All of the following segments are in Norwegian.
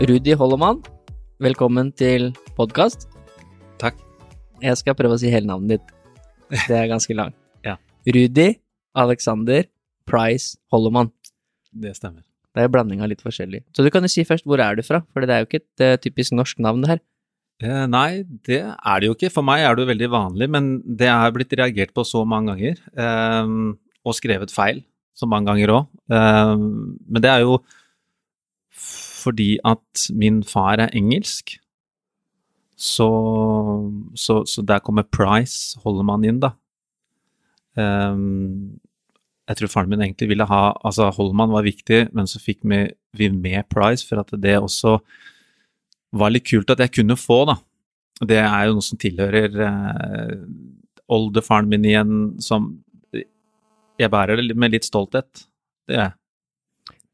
Rudi Holloman, velkommen til podkast. Takk. Jeg skal prøve å si hele navnet ditt. Det er ganske langt. Ja. Rudi Alexander Price Holloman. Det stemmer. Det er blanding av litt forskjellig. Så du kan jo si først hvor er du fra, for det er jo ikke et eh, typisk norsk navn det her. Eh, nei, det er det jo ikke. For meg er det jo veldig vanlig, men det er blitt reagert på så mange ganger. eh, og skrevet feil så mange ganger òg. men det er jo fordi at min far er engelsk. Så, så, så der kommer Price, holder inn, da. Um, jeg tror faren min egentlig ville ha Altså, Holman var viktig, men så fikk vi, vi med Price, for at det også var litt kult at jeg kunne få, da. Det er jo noe som tilhører eh, oldefaren min igjen, som Jeg bærer det med litt stolthet. Det er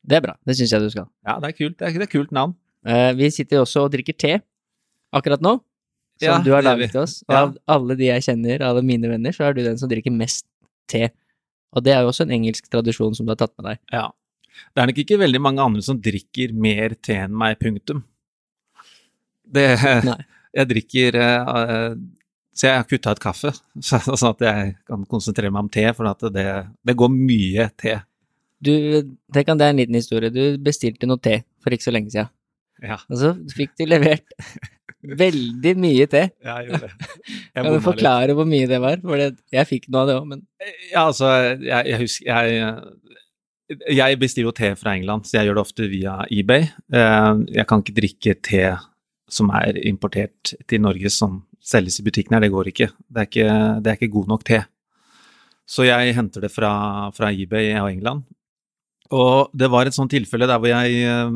Det er bra, det syns jeg du skal. Ja, det er kult. Det er, det er kult navn. Eh, vi sitter også og drikker te akkurat nå, som Ja, du har laget til oss. Og Ja. av alle de jeg kjenner, alle mine venner, så er du den som drikker mest te. Og det er jo også en engelsk tradisjon som du har tatt med deg. Ja. Det er nok ikke veldig mange andre som drikker mer te enn meg, punktum. Det Nei. Jeg drikker uh, Så jeg har kutta ut kaffe, så- sånn at jeg kan konsentrere meg om te, for at det, det går mye te. Du, tenk om det er en liten historie. Du bestilte noe te for ikke så lenge siden. Ja, Og så fikk du levert veldig mye te. Ja, jeg gjorde det. Jeg Kan du forklare litt. hvor mye det var? For jeg fikk noe av det òg, men Ja, altså, jeg, jeg husker jeg, jeg bestiller jo te fra England, så jeg gjør det ofte via eBay. Eh, Jeg kan ikke drikke te som er importert til Norge som selges i butikken her, det går ikke. Det er ikke, det er ikke god nok te. Så jeg henter det fra, fra eBay og England. Og det var et sånt tilfelle der hvor jeg eh,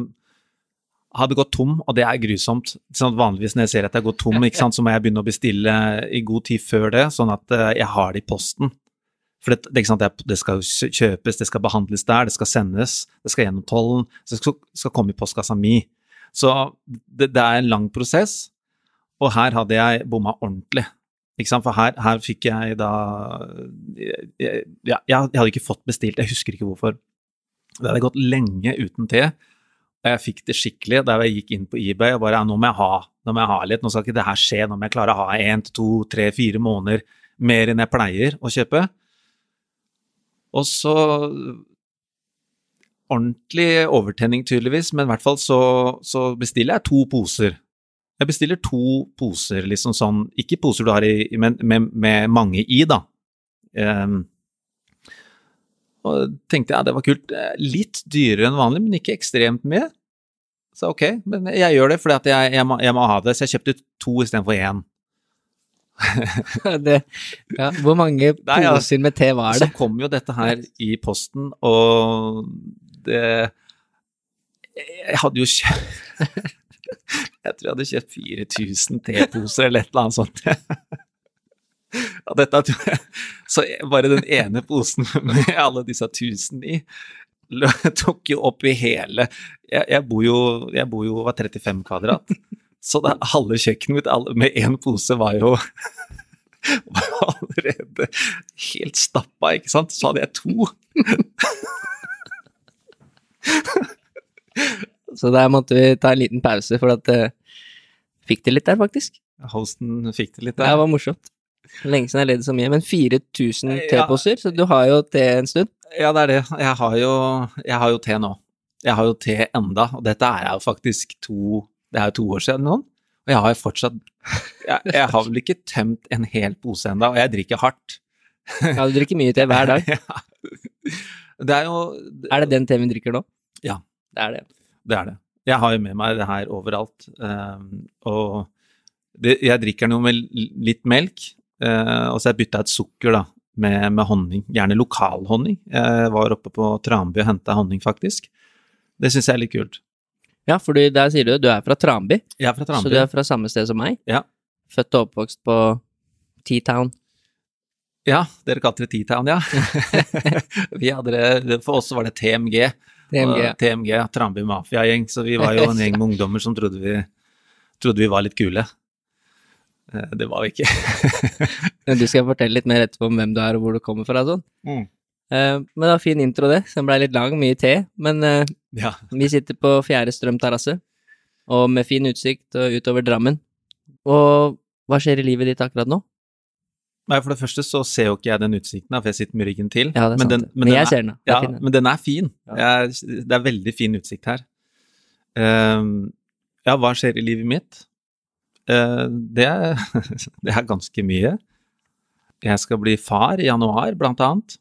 hadde gått tom, og det er grusomt. Vanligvis når jeg ser at jeg går tom, ikke sant, så må jeg begynne å bestille i god tid før det, sånn at eh, jeg har det i posten. For det, det, det, skal kjøpes, det skal behandles der, det skal sendes, det skal gjennom tollen, det skal, skal komme i postkassa mi. Så det, det er en lang prosess, og her hadde jeg bomma ordentlig. For her, her fikk jeg da jeg, jeg, jeg hadde ikke fått bestilt, jeg husker ikke hvorfor. Det hadde gått lenge uten te, og jeg fikk det skikkelig da jeg gikk inn på eBay og bare ja, nå må jeg ha, nå må jeg ha litt, nå skal ikke det her skje, nå må jeg klare å ha én til to, tre, fire måneder mer enn jeg pleier å kjøpe. Og så Ordentlig overtenning, tydeligvis, men i hvert fall så, så bestiller jeg to poser. Jeg bestiller to poser, liksom sånn Ikke poser du har i, men med, med mange i, da. Ehm, og tenkte jeg ja, det var kult. Eh, Litt dyrere enn vanlig, men ikke ekstremt mye. Så ok, men jeg gjør det fordi at jeg, jeg, må, jeg må ha det, så jeg kjøpte to istedenfor én. det, ja, Hvor mange poser med te var det? Så kom jo dette her i posten, og det Jeg hadde jo kjøpt Jeg tror jeg hadde kjøpt 4000 teposer eller et eller annet sånt. Ja, dette Så bare den ene posen med alle disse tusen i tok jo opp i hele Jeg, jeg bor jo Jeg bor jo var 35 kvadrat. Så det, halve kjøkkenet mitt alle, med én pose var jo var jo allerede helt stappa, ikke sant? Så hadde jeg to. Så der måtte vi ta en liten pause, for at uh, Fikk det litt der, faktisk. Hosten fikk det litt der. Det var morsomt. Lenge siden jeg har ledd så mye, men 4000 Ja. teposer, så du har jo te en stund. Ja, det er det. Jeg har jo, jeg har jo te nå. Jeg har jo te enda, og dette er jo faktisk to Det er jo to år siden nå. Og jeg har jo fortsatt Jeg, jeg har vel ikke tømt en hel pose enda, og jeg drikker hardt. Ja, du drikker mye te hver dag. Ja. Det er jo Er det den teen vi drikker nå? Ja. Det er det. Det er det. Jeg har jo med meg det her overalt. ehm, og det, jeg drikker den jo med litt melk, eh, og så jeg bytta et sukker, da. med, med honning. Gjerne lokal honning. Jeg var oppe på Tranby og henta honning, faktisk. Det syns jeg er litt kult. Ja, for der sier du du er fra Tranby, Jeg er fra så du er fra samme sted som meg. Ja. Født og oppvokst på T-Town. Ja, dere kalte det T-Town, ja. vi hadde det, for oss var det TMG. TMG. ja. TMG, Tranby mafiagjeng, så vi var jo en gjeng med ungdommer som trodde vi, trodde vi var litt kule. Eh, Det var vi ikke. Men Du skal fortelle litt mer etterpå om hvem du er og hvor du kommer fra og sånn. Mm. Uh, men det var fin intro, det. Den blei litt lang, mye te. Men uh, Ja. vi sitter på Fjerde Strøm terrasse, og med fin utsikt og utover Drammen. Og hva skjer i livet ditt akkurat nå? Nei, for det første så ser jo ikke jeg den utsikten, for jeg sitter med ryggen til. Ja, det er sant. den, men, men den jeg er, ser den, da. Er Ja, fin, den. men den er fin. Ja. Jeg, det er veldig fin utsikt her. Ehm, ja, hva skjer i livet mitt? Eh, det, det er ganske mye. Jeg skal bli far i januar, blant annet.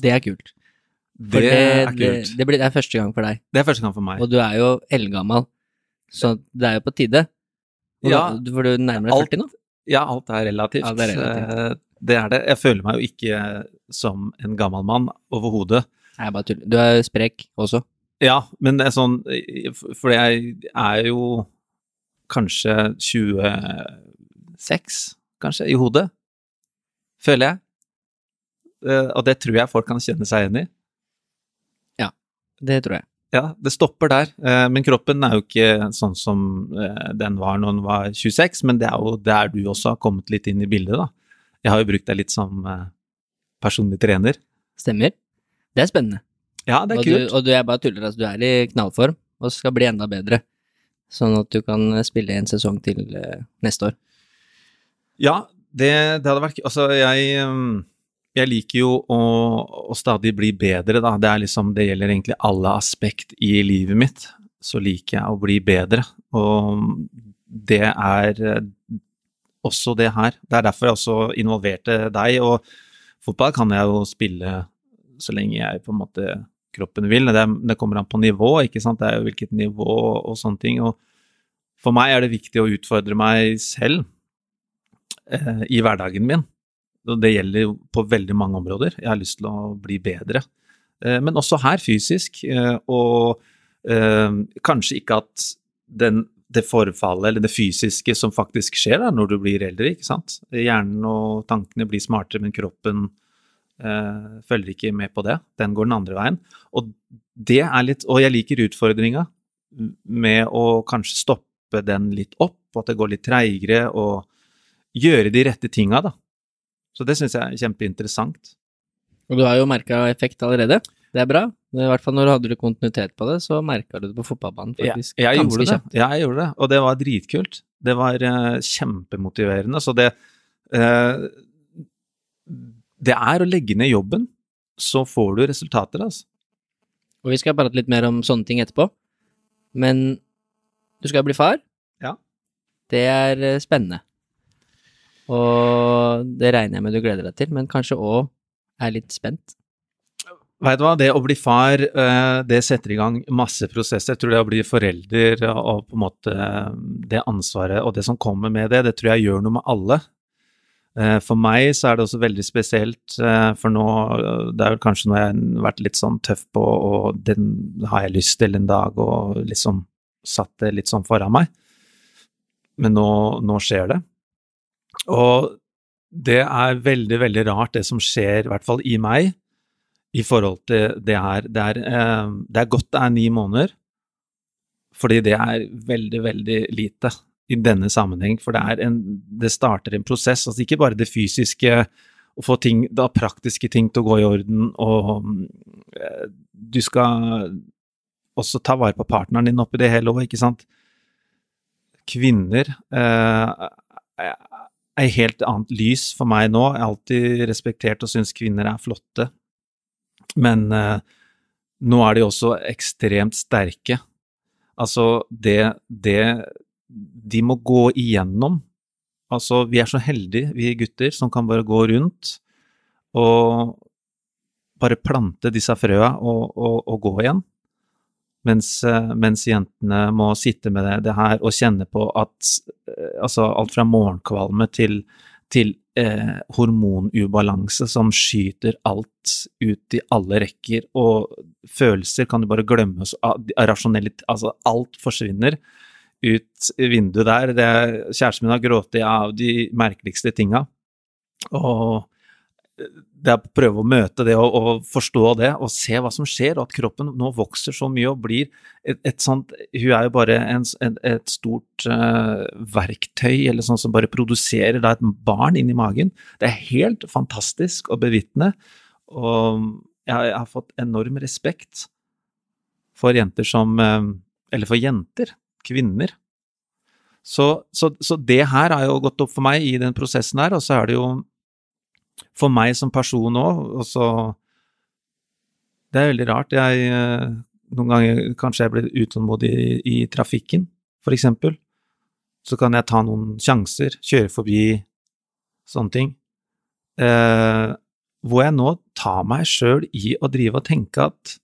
Det er kult. Det, Det, er kult. Det, blir, det er første gang for deg. Det er første gang for meg. Og du er jo eldgammel, så det er jo på tide. Hvor, Ja. da- For du nærmer deg 40 nå? Ja, alt er relativt. Ja, det er relativt. Eh, Det er det. Jeg føler meg jo ikke som en gammel mann overhodet. Nei, bare tuller. Du er sprek også. Ja, men det er sånn For jeg er jo kanskje 26, kanskje, i hodet. Føler jeg. Eh, Og det tror jeg folk kan kjenne seg igjen i. Det tror jeg. Ja, det stopper der. Eh, Men kroppen er jo ikke sånn som eh, den var når den var 26, men det er jo der du også har kommet litt inn i bildet, da. Jeg har jo brukt deg litt som personlig trener. Stemmer. Det er spennende. Ja, det er og, du, kult. og du jeg bare tuller, altså. Du er i knallform og skal bli enda bedre. Sånn at du kan spille en sesong til eh, neste år. Ja, det, det hadde vært Altså, jeg, um, jeg liker jo å, å stadig bli bedre, da. Det liksom Det gjelder egentlig alle aspekt i livet mitt. Så liker jeg å bli bedre. Og det er eh, også det her. Det er derfor jeg også involverte deg. Og fotball kan jeg jo spille så lenge jeg på en måte kroppen vil. Det, det kommer an på nivå, ikke sant. Det er jo hvilket nivå og sånne ting. Og for meg er det viktig å utfordre meg selv eh, i hverdagen min. Og det gjelder på veldig mange områder. Jeg har lyst til å bli bedre. Eh, men også her fysisk. Eh, og eh, kanskje ikke at den, det forfallet eller det fysiske som faktisk skjer da, når du blir eldre, ikke sant. Hjernen og tankene blir smartere, men kroppen eh, følger ikke med på det. Den går den andre veien. Og det er litt Og jeg liker utfordringa med å kanskje stoppe den litt opp, og at det går litt treigere, og gjøre de rette tinga, da. Så det syns jeg er kjempeinteressant. Og du har jo merka effekt allerede. Det er bra. I hvert fall når du hadde kontinuitet på det, så merka du det på fotballbanen, Jeg, Ja, jeg Ganske gjorde det. kjapt. Ja, jeg gjorde det, og det var dritkult. Det var uh, kjempemotiverende. Så det eh, Det er å legge ned jobben, så får du resultater, altså. Og vi skal prate litt mer om sånne ting etterpå. Men du skal bli far. Ja. Det er eh, spennende. Og det regner jeg med du gleder deg til, men kanskje òg er litt spent. Vet du hva, det å bli far, eh, det setter i gang masse prosesser. Jeg tror det å bli forelder og på en måte eh, det ansvaret og det som kommer med det, det tror jeg gjør noe med alle. Eh, For meg så er det også veldig spesielt, eh, for nå Det er vel kanskje noe jeg har vært litt sånn tøff på, og den har jeg lyst til en dag, og liksom satt det litt sånn foran meg. Men nå, nå skjer det. Og det er veldig, veldig rart, det som skjer, i hvert fall i meg, i forhold til det her. Det er, eh, det er godt det er ni måneder, fordi det er veldig, veldig lite i denne sammenheng. For det, er en, det starter en prosess, altså ikke bare det fysiske, å få ting, da praktiske ting til å gå i orden, og eh, du skal også ta vare på partneren din oppi det hele òg, ikke sant. Kvinner eh, er helt annet lys for meg nå. Jeg har alltid respektert og syns kvinner er flotte, men eh, nå er de også ekstremt sterke. Altså, det, det de må gå igjennom Altså, vi er så heldige, vi gutter, som kan bare gå rundt og bare plante disse frøa og, og, og gå igjen. Mens, eh, mens jentene må sitte med det, det her og kjenne på at eh, altså alt fra morgenkvalme til til eh, hormonubalanse som skyter alt ut i alle rekker, og følelser kan du bare glemme, rasjonelt, altså alt forsvinner ut vinduet der. Det, kjæresten min har grått av de merkeligste tinga, og det er å prøve å møte det og, og, forstå det og se hva som skjer, og at kroppen nå vokser så mye og blir et, et sånt Hun er jo bare en, en, et stort uh, verktøy, eller sånn som bare produserer da et barn inni magen. Det er helt fantastisk å bevitne, og jeg, jeg har fått enorm respekt for jenter som uh, Eller for jenter, kvinner. Så, så, så det her har jo gått opp for meg i den prosessen her, og så er det jo for meg som person òg, og så Det er veldig rart. Jeg eh, Noen ganger kanskje jeg blir utålmodig i, i trafikken, for eksempel. Så kan jeg ta noen sjanser, kjøre forbi sånne ting. Eh, hvor jeg nå tar meg sjøl i å drive og tenke at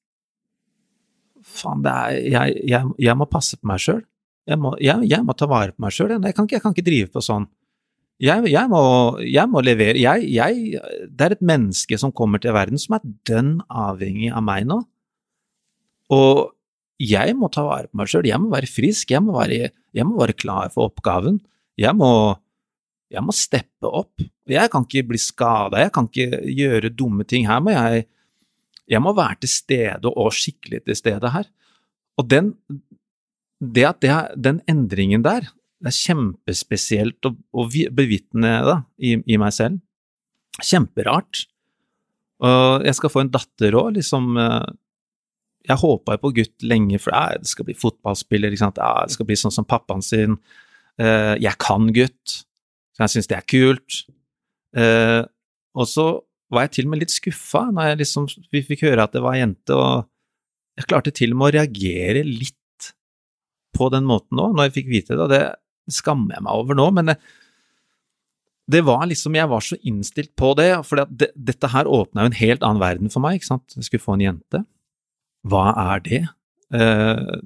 faen, er Jeg, jeg, jeg må passe på meg sjøl. Jeg, jeg, jeg, må ta vare på meg sjøl. Jeg, jeg, kan ikke drive på sånn. Jeg, jeg, må, jeg må, levere jeg, jeg, Det er et menneske som kommer til verden som er dønn avhengig av meg nå. Og jeg må ta vare på meg sjøl. Jeg må være frisk. Jeg må være, må være, klar for oppgaven. Jeg må, jeg må steppe opp. Jeg kan ikke bli skada. Jeg kan ikke gjøre dumme ting. Her må jeg Jeg må være til stede, og skikkelig til stede her. Og den, det at det, den endringen der, det er kjempespesielt å, å bevitne det i, i, meg selv. Kjemperart. Og jeg skal få en datter òg, liksom eh, Jeg håpa jo på gutt lenge, for det skal bli fotballspiller, ikke sant? det skal bli sånn som pappaen sin. Eh, jeg kan gutt, så jeg syns det er kult. Eh, og så var jeg til og med litt skuffa når jeg liksom, vi fikk høre at det var jente, og jeg klarte til og med å reagere litt på den måten òg, når jeg fikk vite det. og det skammer jeg meg over nå, men det, var liksom Jeg var så innstilt på det, for det, dette her åpna jo en helt annen verden for meg, ikke sant. Jeg skulle få en jente. Hva er det? Uh,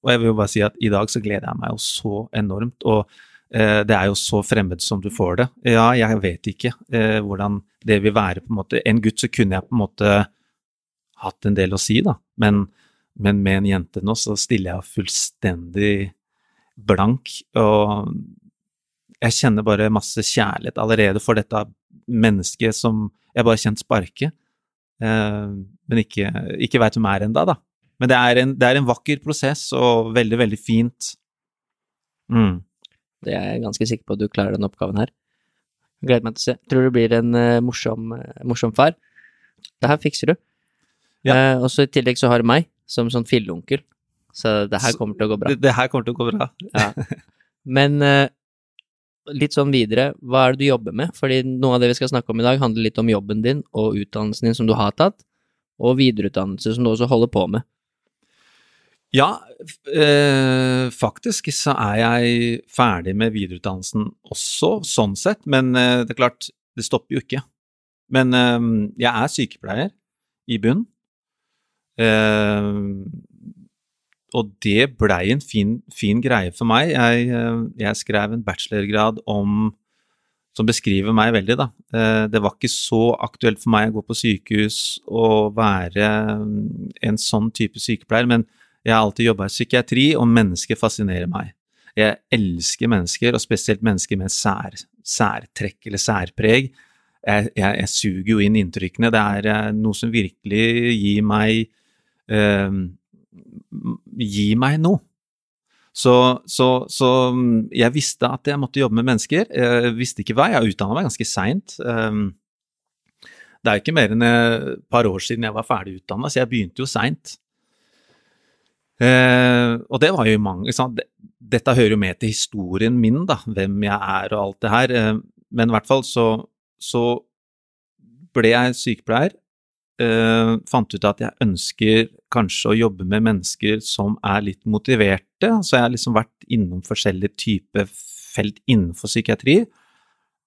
og jeg vil jo bare si at i dag så gleder jeg meg jo så enormt, og det er jo så fremmed som du får det. Ja, jeg vet ikke uh, hvordan det vil være, på en måte. En gutt så kunne jeg på en måte hatt en del å si, da, men, men med en jente nå så stiller jeg fullstendig blank, og jeg kjenner bare masse kjærlighet allerede for dette mennesket som jeg bare har kjent sparke, eh, men ikke, ikke veit hvem er enda, da. Men det er, en, det er, en, vakker prosess, og veldig, veldig fint. Mm. Det er jeg ganske sikker på at du klarer den oppgaven her. Gleder meg til å se. Tror du blir en uh, morsom, uh, morsom, far. Det her fikser du. Ja. Uh, og så i tillegg så har du meg, som sånn filleonkel. Så det her kommer til å gå bra. Det, det her kommer til å gå bra. ja. Men uh, litt sånn videre, hva er det du jobber med? Fordi noe av det vi skal snakke om i dag, handler litt om jobben din og utdannelsen din som du har tatt, og videreutdannelse som du også holder på med. Ja, øh, faktisk så er jeg ferdig med videreutdannelsen også, sånn sett, men øh, det er klart, det stopper jo ikke. Men øh, jeg er sykepleier i bunn og det blei en fin, fin, greie for meg. Jeg, jeg, skrev en bachelorgrad om som beskriver meg veldig, da. Det var ikke så aktuelt for meg å gå på sykehus og være en sånn type sykepleier, men jeg har alltid jobba i psykiatri, og mennesker fascinerer meg. Jeg elsker mennesker, og spesielt mennesker med sær, særtrekk eller særpreg. Jeg, jeg, jeg, suger jo inn inntrykkene. Det er eh, noe som virkelig gir meg eh, Gir meg noe. Så, så, så, jeg visste at jeg måtte jobbe med mennesker. Jeg visste ikke hva. Jeg utdanna meg ganske seint. Ehm, det er ikke mer enn et par år siden jeg var ferdig utdanna, så jeg begynte jo seint. Eh, og det var jo mange Dette hører jo med til historien min, da, hvem jeg er og alt det her. Eh, men i hvert fall så, så ble jeg sykepleier Eh, fant ut at jeg ønsker kanskje å jobbe med mennesker som er litt motiverte. Så jeg har liksom vært innom forskjellige typer felt innenfor psykiatri,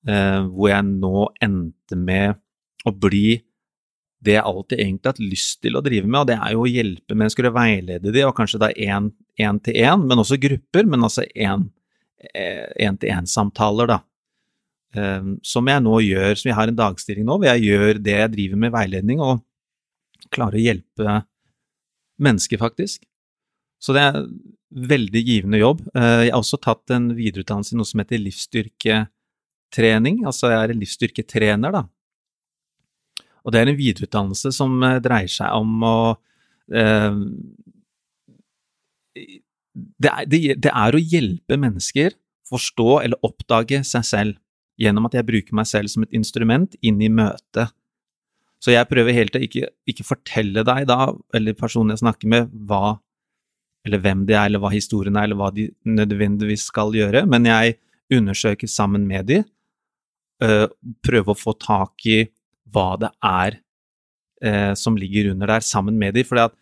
uh, hvor jeg nå endte med å bli det jeg alltid egentlig har hatt lyst til å drive med, og det er jo å hjelpe mennesker og veilede dem, og kanskje da én til én, men også grupper, men altså én-til-én-samtaler, eh, da. eh, som jeg nå gjør, som jeg har en dagstilling nå, hvor jeg gjør det jeg driver med veiledning, og klarer å hjelpe mennesker, faktisk. Så det er veldig givende jobb. Eh, jeg har også tatt en videreutdannelse i noe som heter livsstyrketrening, altså jeg er en livsstyrketrener, da. Og det er en videreutdannelse som eh, dreier seg om å eh, det, er, det, det er å hjelpe mennesker forstå eller oppdage seg selv gjennom at jeg bruker meg selv som et instrument inn i møtet. Så jeg prøver helt til ikke, ikke fortelle deg da, eller personen jeg snakker med, hva eller hvem de er, eller hva historien er, eller hva de nødvendigvis skal gjøre, men jeg undersøker sammen med de, uh, prøver å få tak i hva det er eh, som ligger under der, sammen med de, at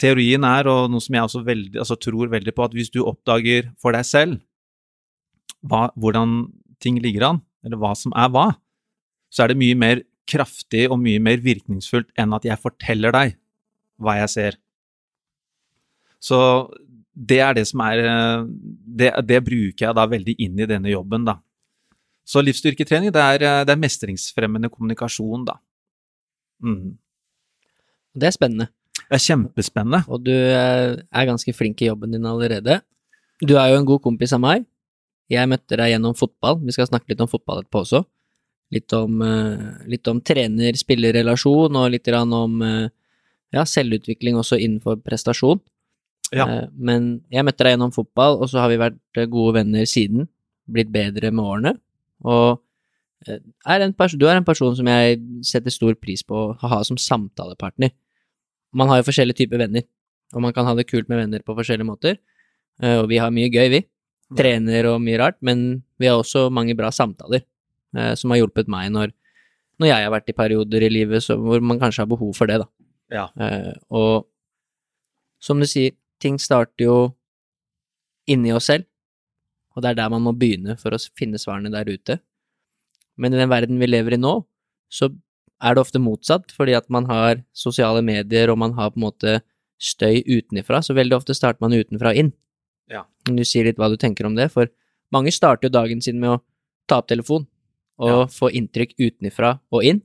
teorien er, og noe som jeg også veldig, altså tror veldig på, at hvis du oppdager for deg selv hva, hvordan ting ligger an, eller hva som er hva, så er det mye mer kraftig og mye mer virkningsfullt enn at jeg forteller deg hva jeg ser. Så det er det som er det, det, bruker jeg da veldig inn i denne jobben, da. Så livsstyrketrening, det er, det er mestringsfremmende kommunikasjon, da. Mm. Det er spennende. Det er kjempespennende. Og du er ganske flink i jobben din allerede. Du er jo en god kompis av meg. Jeg møtte deg gjennom fotball. Vi skal snakke litt om fotball etterpå også. Litt om, uh, litt om trener-spillerrelasjon, og litt om ja, selvutvikling også innenfor prestasjon. Ja. Men jeg møtte deg gjennom fotball, og så har vi vært gode venner siden. Blitt bedre med årene. Og er du er en person som jeg setter stor pris på å ha som samtalepartner. Man har jo forskjellige typer venner, og man kan ha det kult med venner på forskjellige måter. Og vi har mye gøy, vi trener og mye rart, men vi har også mange bra samtaler eh, som har hjulpet meg når, når, jeg har vært i perioder i livet så, hvor man kanskje har behov for det, da. Ja. Eh, og som du sier, ting starter jo inni oss selv, og det er der man må begynne for å finne svarene der ute. Men i den verden vi lever i nå, så er det ofte motsatt, fordi at man har sosiale medier og man har på en måte støy utenifra, så veldig ofte starter man utenfra og inn. Ja. Du sier litt hva du tenker om det, for mange starter jo dagen sin med å ta opp telefon og ja. få inntrykk utenifra og inn,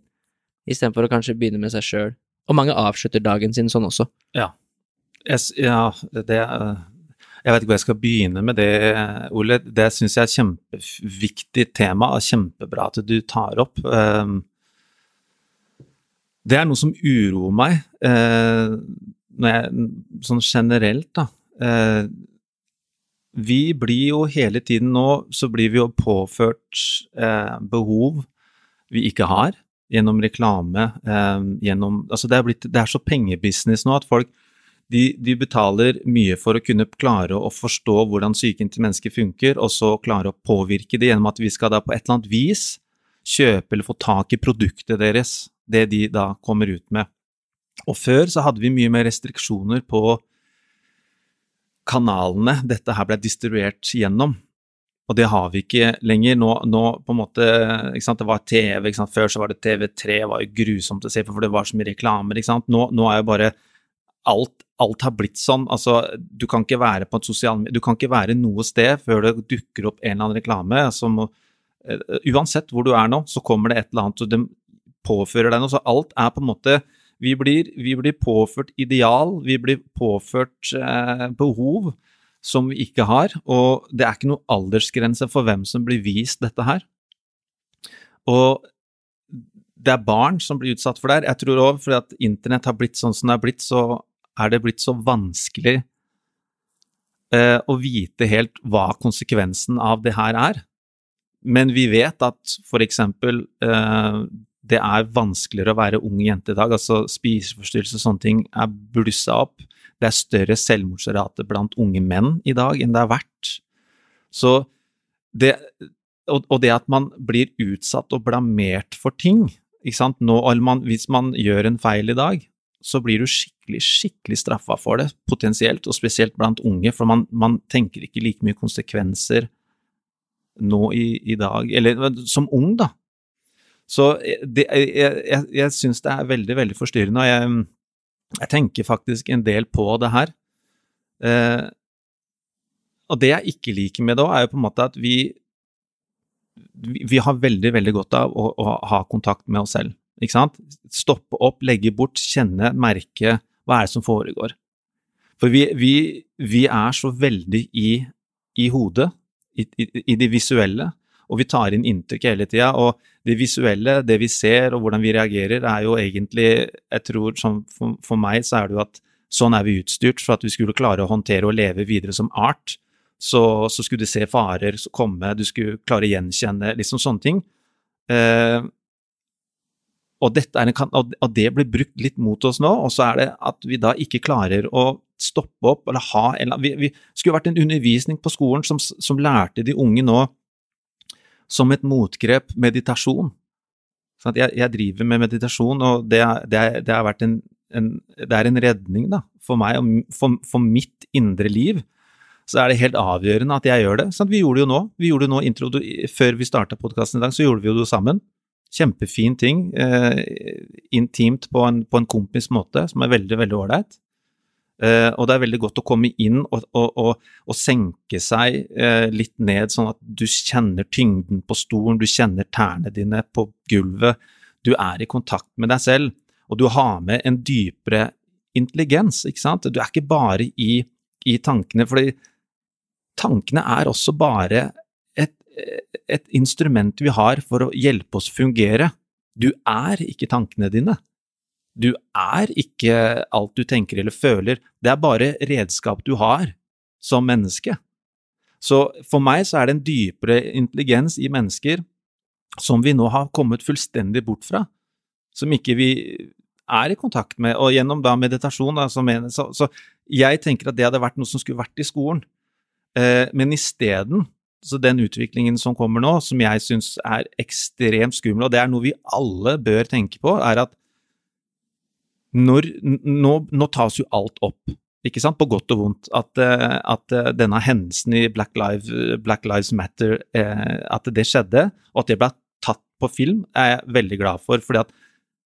istedenfor å kanskje begynne med seg sjøl. Og mange avslutter dagen sin sånn også. Ja. Jeg, ja, det Jeg vet ikke hvor jeg skal begynne med det, Ole. Det syns jeg er et kjempeviktig tema, og kjempebra at du tar opp. Ehm, det er noe som uroer meg, eh, jeg, sånn generelt, da eh, vi blir jo hele tiden nå så blir vi jo påført eh, behov vi ikke har, gjennom reklame, eh, gjennom Altså det er, blitt, det er så pengebusiness nå at folk de, de, betaler mye for å kunne klare å forstå hvordan psyken til mennesker funker, og så klare å påvirke det gjennom at vi skal da på et eller annet vis kjøpe eller få tak i produktet deres, det de da kommer ut med. Og før så hadde vi mye mer restriksjoner på kanalene dette her ble distribuert gjennom. Og det har vi ikke lenger. Nå, nå på en måte, ikke sant? Det var TV. Ikke sant? Før så var det TV3, det var jo grusomt å se på, for det var så mye reklamer. Ikke sant? Nå, nå er jo bare alt, alt har blitt sånn. Altså, du kan ikke være på et sosial, Du kan ikke være noe sted før det dukker opp en eller annen reklame. Som, uh, uansett hvor du er nå, så kommer det et eller annet, og det påfører deg noe. Så alt er på en måte vi blir, vi blir påført ideal, vi blir påført uh, behov som vi ikke har, og det er ikke noe aldersgrense for hvem som blir vist dette her. Og det er barn som blir utsatt for det her. Jeg tror òg fordi at internett har blitt sånn som det har blitt, så er det blitt så vanskelig eh, å vite helt hva konsekvensen av det her er. Men vi vet at eksempel eh, det er vanskeligere å være ung jente i dag. altså Spiseforstyrrelser og sånne ting er blussa opp. Det er større selvmordsrate blant unge menn i dag enn det har vært. Så det, og, og det at man blir utsatt og blamert for ting ikke sant? Nå, man, Hvis man gjør en feil i dag, så blir du skikkelig skikkelig straffa for det, potensielt, og spesielt blant unge, for man, man tenker ikke like mye konsekvenser nå i, i dag, eller som ung, da. Så eh, det, jeg, jeg, jeg syns det er veldig, veldig forstyrrende, og jeg, jeg, tenker faktisk en del på det her. Eh, og det jeg ikke liker med det òg, er jo på en måte at vi, vi har veldig, veldig godt av å, å ha kontakt med oss selv. Ikke sant? Stoppe opp, legge bort, kjenne, merke hva er det som foregår. For vi, vi, vi er så veldig i, i hodet, i, i, i, det visuelle, og vi tar inn inntrykk hele tida. Og det visuelle, det vi ser og hvordan vi reagerer, er jo egentlig Jeg tror som for, for meg så er det jo at sånn er vi utstyrt for at vi skulle klare å håndtere og leve videre som art. Så, så skulle du se farer komme, du skulle klare å gjenkjenne liksom sånne ting. Eh, og, en, og, det blir brukt litt mot oss nå, og så er det at vi da ikke klarer å stoppe opp eller ha en Vi, vi skulle vært en undervisning på skolen som, som, lærte de unge nå som et motgrep meditasjon. Sånn jeg, jeg, driver med meditasjon, og det, det, det har vært en, en, det er en redning da, for meg og for, for, mitt indre liv. Så er det helt avgjørende at jeg gjør det. Sånn, vi gjorde det jo nå. Vi gjorde det nå intro, Før vi starta podkasten i dag, så gjorde vi jo det sammen. Kjempefin ting. Eh, intimt på en, på en kompis måte, som er veldig, veldig ålreit. Eh, og det er veldig godt å komme inn og, og, og, og senke seg eh, litt ned, sånn at du kjenner tyngden på stolen, du kjenner tærne dine på gulvet. Du er i kontakt med deg selv, og du har med en dypere intelligens, ikke sant? Du er ikke bare i, i tankene, fordi tankene er også bare et instrument vi har for å hjelpe oss fungere. Du er ikke tankene dine. Du er ikke alt du tenker eller føler, det er bare redskap du har som menneske. Så for meg så er det en dypere intelligens i mennesker som vi nå har kommet fullstendig bort fra, som ikke vi er i kontakt med, og gjennom da meditasjon, da, så, så, så, jeg tenker at det hadde vært noe som skulle vært i skolen, eh, men isteden så den utviklingen som kommer nå, som jeg syns er ekstremt skummel, og det er noe vi alle bør tenke på, er at når, nå, nå, tas jo alt opp, ikke sant, på godt og vondt. At, eh, at eh, denne hendelsen i Black Lives, Black Lives Matter, eh, at det skjedde, og at det ble tatt på film, er jeg veldig glad for. fordi at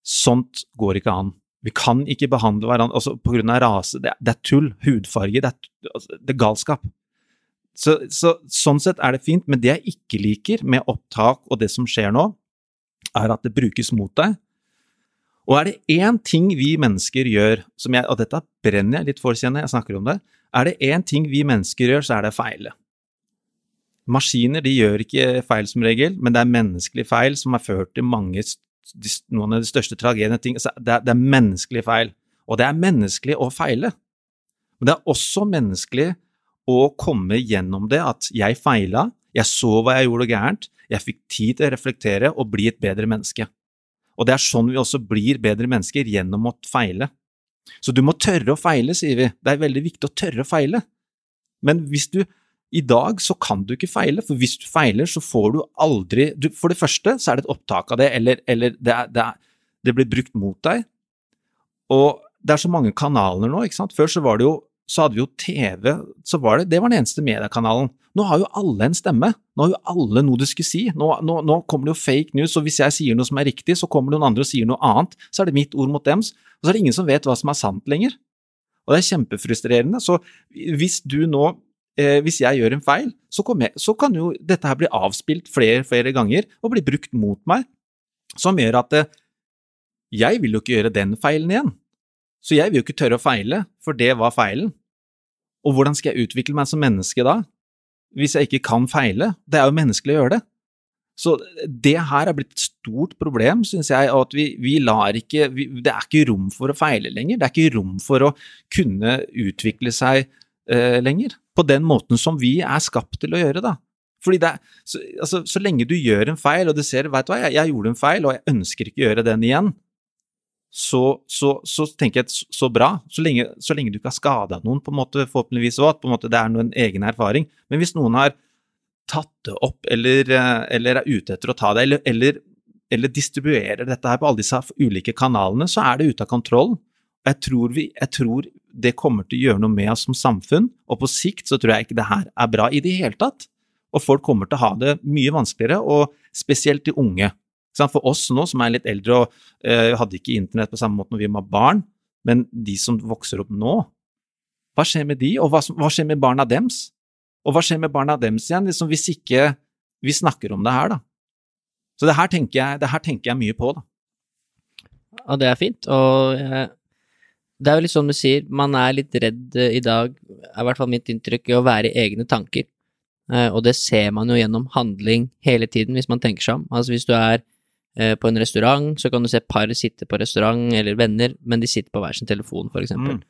sånt går ikke an. Vi kan ikke behandle hverandre altså av rase. Det, det er tull. Hudfarge. Det er, altså, det er galskap. Så, så, sånn sett er det fint, men det jeg ikke liker med opptak og det som skjer nå, er at det brukes mot deg. Og er det én ting vi mennesker gjør, jeg, og dette brenner jeg litt for, kjenner jeg snakker om det, er det én ting vi mennesker gjør, så er det feile. Maskiner de gjør ikke feil som regel, men det er menneskelig feil som har ført til mange, noen av de største tragediene. Det er, det er menneskelig feil. Og det er menneskelig å feile. Men det er også menneskelig å komme gjennom det, at jeg feila, jeg så hva jeg gjorde gærent, jeg fikk tid til å reflektere og bli et bedre menneske. Og det er sånn vi også blir bedre mennesker, gjennom å feile. Så du må tørre å feile, sier vi. Det er veldig viktig å tørre å feile. Men hvis du i dag så kan du ikke feile, for hvis du feiler, så får du aldri du, For det første så er det et opptak av det, eller, eller det, er, det, er, det, blir brukt mot deg. Og det er så mange kanaler nå, ikke sant. Før så var det jo så hadde vi jo TV, så var det, det var den eneste mediekanalen. Nå har jo alle en stemme, nå har jo alle noe de skulle si. Nå, nå, nå, kommer det jo fake news, og hvis jeg sier noe som er riktig, så kommer noen andre og sier noe annet, så er det mitt ord mot dems, og så er det ingen som vet hva som er sant lenger. Og det er kjempefrustrerende. Så hvis du nå eh, hvis jeg gjør en feil, så, jeg, så, kan jo dette her bli avspilt flere flere ganger og bli brukt mot meg, som gjør at eh, jeg vil jo ikke gjøre den feilen igjen. Så jeg vil jo ikke tørre å feile, for det var feilen. Og hvordan skal jeg utvikle meg som menneske da, hvis jeg ikke kan feile? Det er jo menneskelig å gjøre det. Så det her er blitt et stort problem, syns jeg, at vi, vi lar ikke vi, Det er ikke rom for å feile lenger. Det er ikke rom for å kunne utvikle seg eh, lenger. På den måten som vi er skapt til å gjøre, da. Fordi det så, altså, så lenge du gjør en feil, og du ser vet du hva, jeg, jeg gjorde en feil, og jeg ønsker ikke å gjøre den igjen, så, så, så, tenker jeg så bra, så lenge, så lenge du ikke har skada noen, på en måte, forhåpentligvis òg, at på en måte det er noen egen erfaring. Men hvis noen har tatt det opp, eller, eh, eller er ute etter å ta det, eller, eller, eller, distribuerer dette her på alle disse ulike kanalene, så er det ute av kontroll. Jeg tror, vi, jeg tror det kommer til å gjøre noe med oss som samfunn, og på sikt så tror jeg ikke det her er bra i det hele tatt. Og folk kommer til å ha det mye vanskeligere, og spesielt de unge. For oss nå som er litt eldre og uh, hadde ikke internett på samme måte når vi var barn, men de som vokser opp nå, hva skjer med de, og hva, hva skjer med barna dems? Og hva skjer med barna dems igjen, liksom hvis ikke vi snakker om det her, da. Så det her tenker jeg, det her tenker jeg mye på, da. Ja, det er fint, og eh, det er jo litt sånn du sier, man er litt redd eh, i dag, er i hvert fall mitt inntrykk, i å være i egne tanker. Eh, og det ser man jo gjennom handling hele tiden, hvis man tenker seg om. Altså hvis du er på en restaurant, så kan du se par sitte på restaurant, eller venner, men de sitter på hver sin telefon, for eksempel. Mm.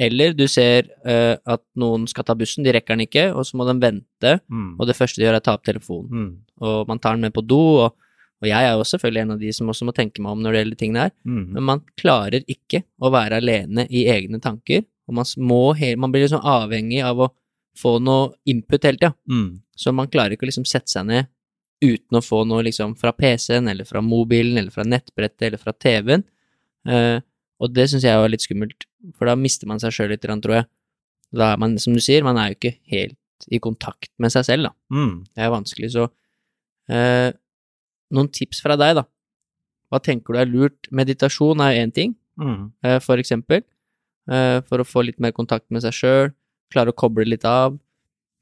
Eller du ser uh, at noen skal ta bussen, de rekker den ikke, og så må de vente, Mm. og det første de gjør er å ta opp telefonen. Mm. Og man tar den med på do, og, og jeg er jo selvfølgelig en av de som også må tenke meg om når det gjelder tingene her, Mm. Men man klarer ikke å være alene i egne tanker, og man, må man blir liksom avhengig av å få noe input hele tida. Mm. Så man klarer ikke å liksom sette seg ned uten å få noe liksom fra PC-en, eller fra mobilen, eller fra nettbrettet, eller fra TV-en. Eh, og det syns jeg var litt skummelt, for da mister man seg sjøl litt, tror jeg. Da er man, som du sier, man er jo ikke helt i kontakt med seg selv, da. Mm. Det er vanskelig, så eh, Noen tips fra deg, da. Hva tenker du er lurt? Meditasjon er jo én ting, Mm. eh, for eksempel, eh, for å få litt mer kontakt med seg sjøl, klare å koble litt av.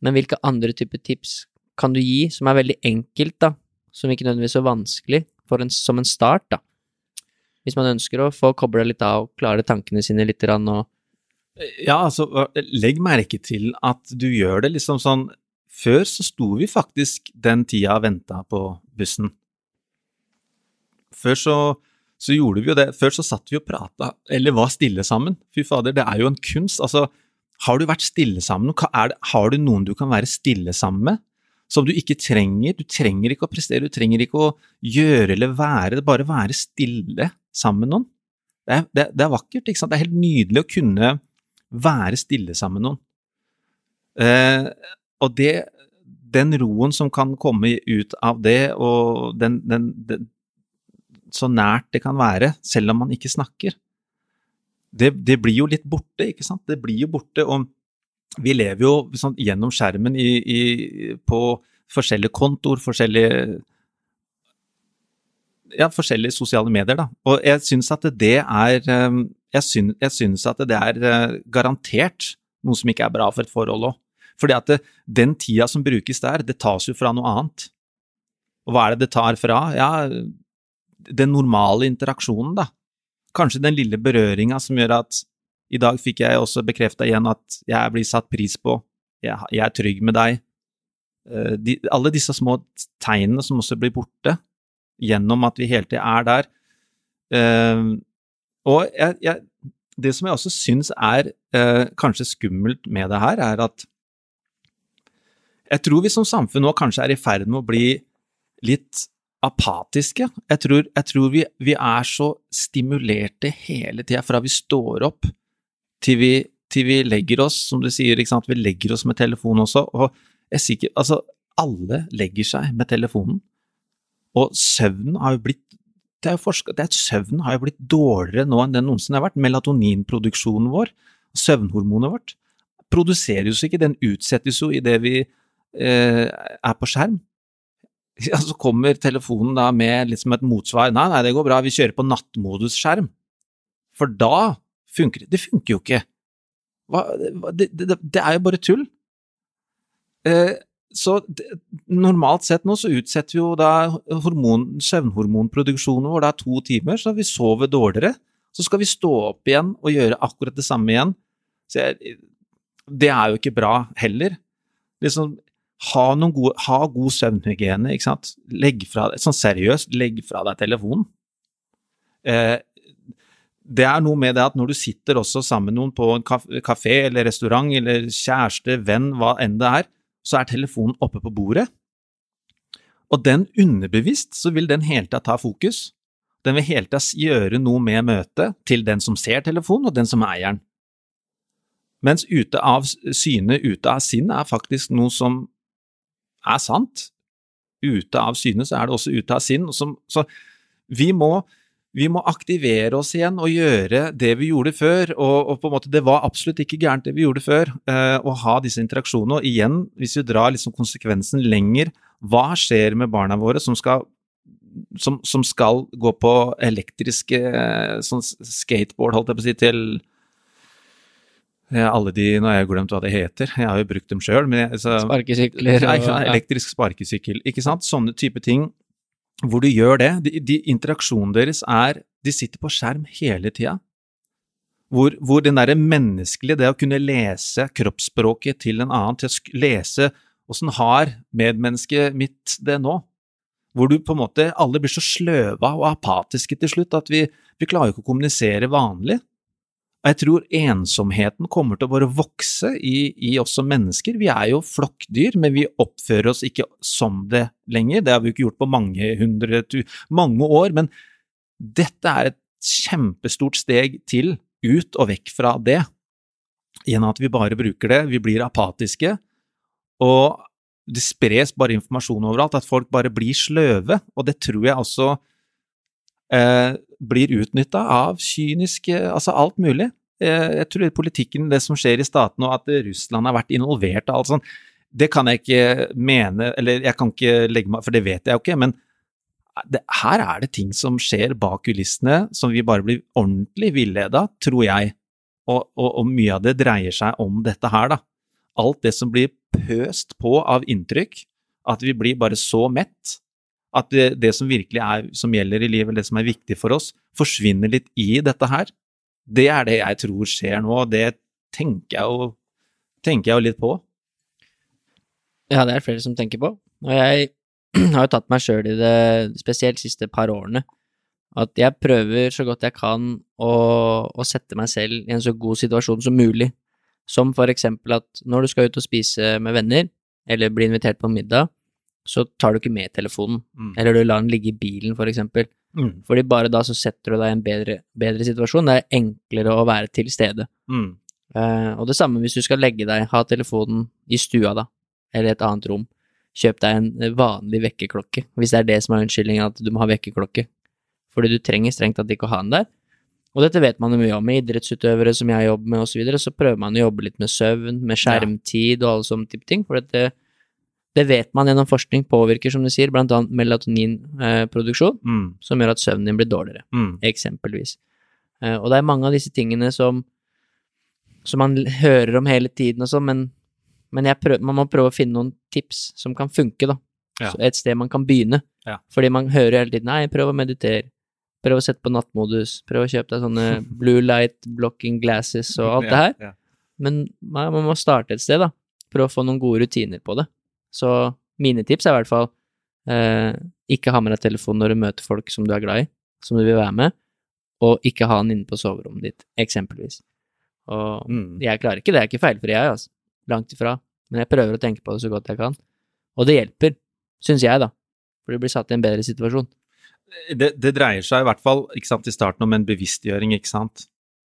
Men hvilke andre typer tips kan du gi som er veldig enkelt, da, som ikke nødvendigvis er vanskelig, en, som en start, da? Hvis man ønsker å få kobla litt av, klare tankene sine litt, og Ja, altså, legg merke til at du gjør det liksom sånn Før så sto vi faktisk den tida og venta på bussen. Før så, så gjorde vi jo det. Før så satt vi og prata, eller var stille sammen. Fy fader, det er jo en kunst. Altså, har du vært stille sammen? Er det, har du noen du kan være stille sammen med? Som du ikke trenger? Du trenger ikke å prestere, du trenger ikke å gjøre eller være, det bare være stille sammen med noen. Det er, det, det er vakkert, ikke sant? Det er helt nydelig å kunne være stille sammen med noen. Eh, og det, den roen som kan komme ut av det, og den, den, den Så nært det kan være, selv om man ikke snakker, det, det blir jo litt borte, ikke sant? Det blir jo borte, og vi lever jo sånn, gjennom skjermen i, i, på forskjellige kontoer, forskjellige ja, forskjellige sosiale medier, da. Og jeg syns at det er eh, Jeg syns, jeg syns at det er eh, garantert noe som ikke er bra for et forhold òg. Fordi at det, den tida som brukes der, det tas jo fra noe annet. Og hva er det det tar fra? Ja, den normale interaksjonen, da. Kanskje den lille berøringa som gjør at i dag fikk jeg også bekrefta igjen at jeg blir satt pris på, jeg, er trygg med deg. Eh, De, alle disse små tegnene som også blir borte gjennom at vi hele tida er der. Eh, og jeg, jeg, det som jeg også syns er eh, kanskje skummelt med det her, er at jeg tror vi som samfunn nå kanskje er i ferd med å bli litt apatiske. Jeg tror, jeg tror vi, vi er så stimulerte hele tida fra vi står opp til vi, til vi legger oss, som du sier, vi legger oss med telefon også. og jeg er sikker, altså Alle legger seg med telefonen, og søvnen har jo blitt det er jo forsket, det er at Søvnen har jo blitt dårligere nå enn den noensinne har vært. Melatoninproduksjonen vår, søvnhormonet vårt, produseres jo ikke, den utsettes jo idet vi eh, er på skjerm. Ja, så kommer telefonen da med liksom et motsvar. Nei, nei, det går bra, vi kjører på nattmodusskjerm. For da funker det. Det funker jo ikke. Hva, det, det, det er jo bare tull. Eh, så normalt sett nå så utsetter vi jo da hormon, søvnhormonproduksjonen vår da to timer, så vi sover dårligere. Så skal vi stå opp igjen og gjøre akkurat det samme igjen. Jeg, det er jo ikke bra heller. Liksom, ha, gode, ha god søvnhygiene, ikke sant. Legg fra deg, sånn seriøst, legg fra deg telefonen. Eh, det er noe med det at når du sitter også sammen med noen på en kafé eller restaurant eller kjæreste, venn, hva enn det er, så er telefonen oppe på bordet. Og den underbevisst så vil den hele tida ta fokus. Den vil hele tida gjøre noe med møtet til den som ser telefonen, og den som er eieren. Mens ute av syne, ute av sinn er faktisk noe som er sant. Ute av syne så er det også ute av sinn. Som, så vi må, vi må aktivere oss igjen og gjøre det vi gjorde før. Og, og på en måte, det var absolutt ikke gærent det vi gjorde før, eh, å ha disse interaksjonene. Og igjen, hvis vi drar liksom konsekvensen lenger, hva skjer med barna våre som skal, som, som skal gå på elektriske sånn skateboard, holdt jeg på å si, til alle de, Nå har jeg glemt hva det heter, jeg har jo brukt dem sjøl. Sparkesykler og ja, Elektrisk sparkesykkel, ikke sant. Sånne type ting hvor du gjør det. De, de Interaksjonen deres er De sitter på skjerm hele tida. Hvor, hvor, den derre menneskelige, det å kunne lese kroppsspråket til en annen, til å lese åssen har medmennesket mitt det nå? Hvor du på en måte Alle blir så sløva og apatiske til slutt at vi, vi klarer ikke å kommunisere vanlig. Og jeg tror ensomheten kommer til å bare vokse i, i oss som mennesker. Vi er jo flokkdyr, men vi oppfører oss ikke som det lenger. Det har vi jo ikke gjort på mange hundre, mange år, men dette er et kjempestort steg til ut og vekk fra det. Gjennom at vi bare bruker det, vi blir apatiske, og det spres bare informasjon overalt, at folk bare blir sløve, og det tror jeg også eh, blir utnytta av kyniske Altså alt mulig. Eh, jeg tror politikken, det som skjer i statene, og at Russland har vært involvert og alt sånt, det kan jeg ikke mene, eller jeg kan ikke legge meg For det vet jeg jo ikke, men det, her er det ting som skjer bak kulissene som vi bare blir ordentlig villeda, tror jeg. Og, og, og, mye av det dreier seg om dette her, da. Alt det som blir pøst på av inntrykk, at vi blir bare så mett at det, det, som virkelig er, som gjelder i livet, det som er viktig for oss, forsvinner litt i dette her. Det er det jeg tror skjer nå, og det tenker jeg jo, tenker jeg jo litt på. Ja, det er flere som tenker på. Og jeg har jo tatt meg sjøl i det, spesielt de siste par årene, at jeg prøver så godt jeg kan å, å, sette meg selv i en så god situasjon som mulig. Som for eksempel at når du skal ut og spise med venner, eller bli invitert på middag, så tar du ikke med telefonen, mm. eller du lar den ligge i bilen, for eksempel. Mm. Fordi bare da så setter du deg i en bedre, bedre, situasjon. Det er enklere å være til stede. Mm. Uh, og det samme hvis du skal legge deg, ha telefonen i stua, da, eller et annet rom. Kjøp deg en vanlig vekkerklokke, hvis det er det som er unnskyldningen at du må ha vekkerklokke. Fordi du trenger strengt tatt ikke å ha den der. Og dette vet man jo mye om med idrettsutøvere som jeg jobber med osv., så, videre, så prøver man å jobbe litt med søvn, med skjermtid og alle sånne type ting. For dette det vet man gjennom forskning påvirker, som du sier, blant annet melatoninproduksjon, mm. som gjør at søvnen din blir dårligere, mm. eksempelvis. Eh, og det er mange av disse tingene som, som man hører om hele tiden og sånn, men, men prøver, man må prøve å finne noen tips som kan funke, da. Ja. et sted man kan begynne. Ja. Fordi man hører hele tiden 'nei, prøv å meditere', prøv å sette på nattmodus, prøv å kjøpe deg sånne blue light blocking glasses og alt det her. Men man, man må starte et sted, da. Prøve å få noen gode rutiner på det. Så mine tips er i hvert fall eh, ikke ha med deg telefonen når du møter folk som du er glad i, som du vil være med, og ikke ha den inne på soverommet ditt, eksempelvis. Og mm. jeg klarer ikke det, jeg er ikke feilfri, jeg, altså. Langt ifra. Men jeg prøver å tenke på det så godt jeg kan. Og det hjelper, syns jeg, da. For du blir satt i en bedre situasjon. Det, det, dreier seg i hvert fall ikke sant, i starten om en bevisstgjøring, ikke sant.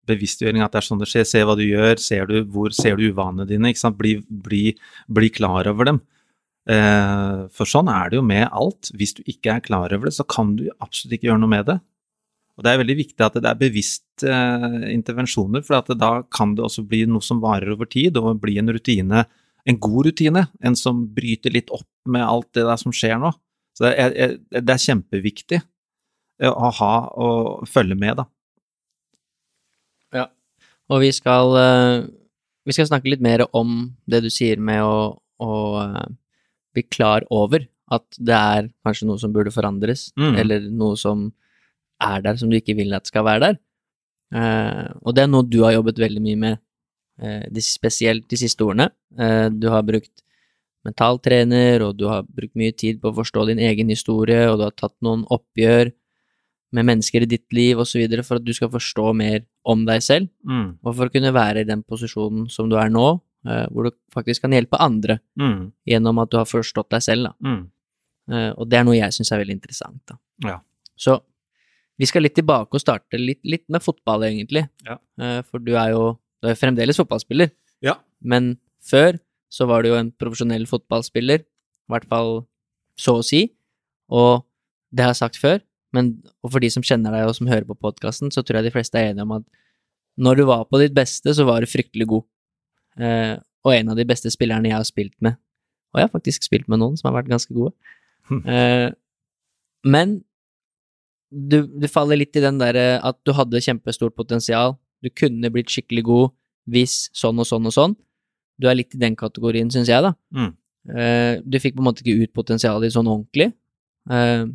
Bevisstgjøring at det er sånn det skjer. Se hva du gjør, ser du, hvor ser du uvanene dine, ikke sant. Bli, bli, bli klar over dem. Eh, for sånn er det jo med alt. Hvis du ikke er klar over det, så kan du absolutt ikke gjøre noe med det. Og det er veldig viktig at det er bevisste eh, intervensjoner, for da kan det også bli noe som varer over tid, og bli en rutine, en god rutine, en som bryter litt opp med alt det der som skjer nå. Så det er, det er kjempeviktig eh, å ha og følge med, da. Ja, og vi skal, vi skal snakke litt mer om det du sier med å, å bli klar over at det er kanskje noe som burde forandres, mm. eller noe som er der som du ikke vil at skal være der. Eh, og det er noe du har jobbet veldig mye med, eh, de, spesielt de siste årene. Eh, du har brukt mentaltrener, og du har brukt mye tid på å forstå din egen historie, og du har tatt noen oppgjør med mennesker i ditt liv osv. for at du skal forstå mer om deg selv, mm. og for å kunne være i den posisjonen som du er nå, hvor du faktisk kan hjelpe andre mm. gjennom at du har forstått deg selv. Mm. Uh, og det er noe jeg syns er veldig interessant. Ja. Så vi skal litt tilbake og starte litt, litt med fotball, egentlig. Ja. Uh, for du er jo du er fremdeles fotballspiller. Ja. Men før så var du jo en profesjonell fotballspiller, i hvert fall så å si. Og det har jeg sagt før, men og for de som kjenner deg og som hører på podkasten, så tror jeg de fleste er enige om at når du var på ditt beste, så var du fryktelig god. Uh, og en av de beste spillerne jeg har spilt med. Og jeg har faktisk spilt med noen som har vært ganske gode. Eh, men du, du, faller litt i den derre at du hadde kjempestort potensial. Du kunne blitt skikkelig god, hvis sånn og sånn og sånn. Du er litt i den kategorien, syns jeg, da. Mm. Eh, du fikk på en måte ikke ut potensialet ditt sånn ordentlig. Eh,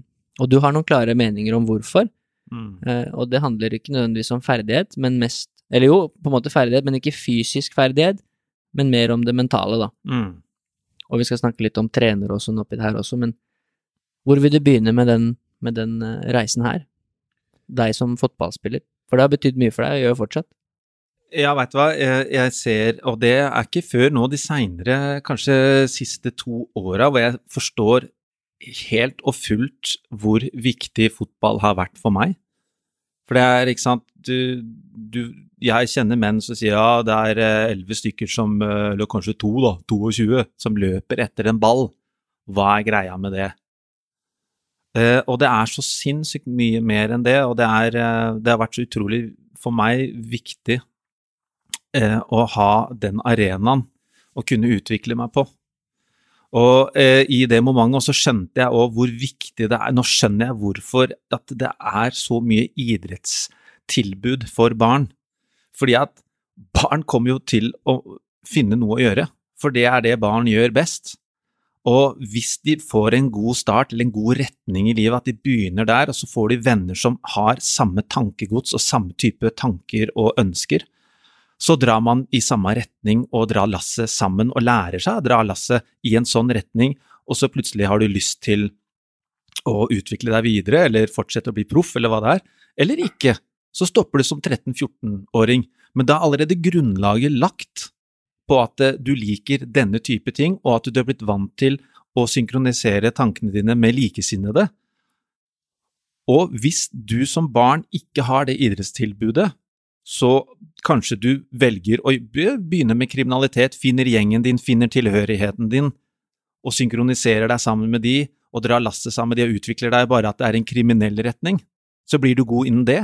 og du har noen klare meninger om hvorfor. Mm. Eh, og det handler ikke nødvendigvis om ferdighet, men mest Eller jo, på en måte ferdighet, men ikke fysisk ferdighet, men mer om det mentale, da. Mm. Og vi skal snakke litt om trenere og sånn oppi det her også, men hvor vil du begynne med den, med den eh, reisen her? Deg som fotballspiller. For det har betydd mye for deg, og gjør fortsatt. Ja, veit du hva, jeg, jeg ser, og det er ikke før nå de seinere, kanskje siste to åra, hvor jeg forstår helt og fullt hvor viktig fotball har vært for meg. For det er, ikke sant du, du, Jeg kjenner menn som sier ja, det er eh, elleve stykker som eh, Eller kanskje to, da, 22, som løper etter en ball. Hva er greia med det? Eh, og det er så sinnssykt mye mer enn det, og det, er, eh, det har vært så utrolig for meg viktig eh, å ha den arenaen å kunne utvikle meg på. Og eh, i det momentet også skjønte jeg òg hvor viktig det er Nå skjønner jeg hvorfor at det er så mye idrettstilbud for barn. Fordi at barn kommer jo til å finne noe å gjøre, for det er det barn gjør best. Og hvis de får en god start eller en god retning i livet, at de begynner der, og så får de venner som har samme tankegods og samme type tanker og ønsker, så drar man i samme retning og drar lasset sammen og lærer seg å dra lasset i en sånn retning, og så plutselig har du lyst til å utvikle deg videre eller fortsette å bli proff eller hva det er, eller ikke. Så stopper du som 13-14-åring, men da er allerede grunnlaget lagt på at eh, du liker denne type ting, og at du er blitt vant til å synkronisere tankene dine med likesinnede. Og hvis du som barn ikke har det idrettstilbudet, så kanskje du velger å begynne med kriminalitet, finner gjengen din, finner tilhørigheten din, og synkroniserer deg sammen med de, og drar lasset sammen med de og utvikler deg bare at det er en kriminell retning, så blir du god innen det.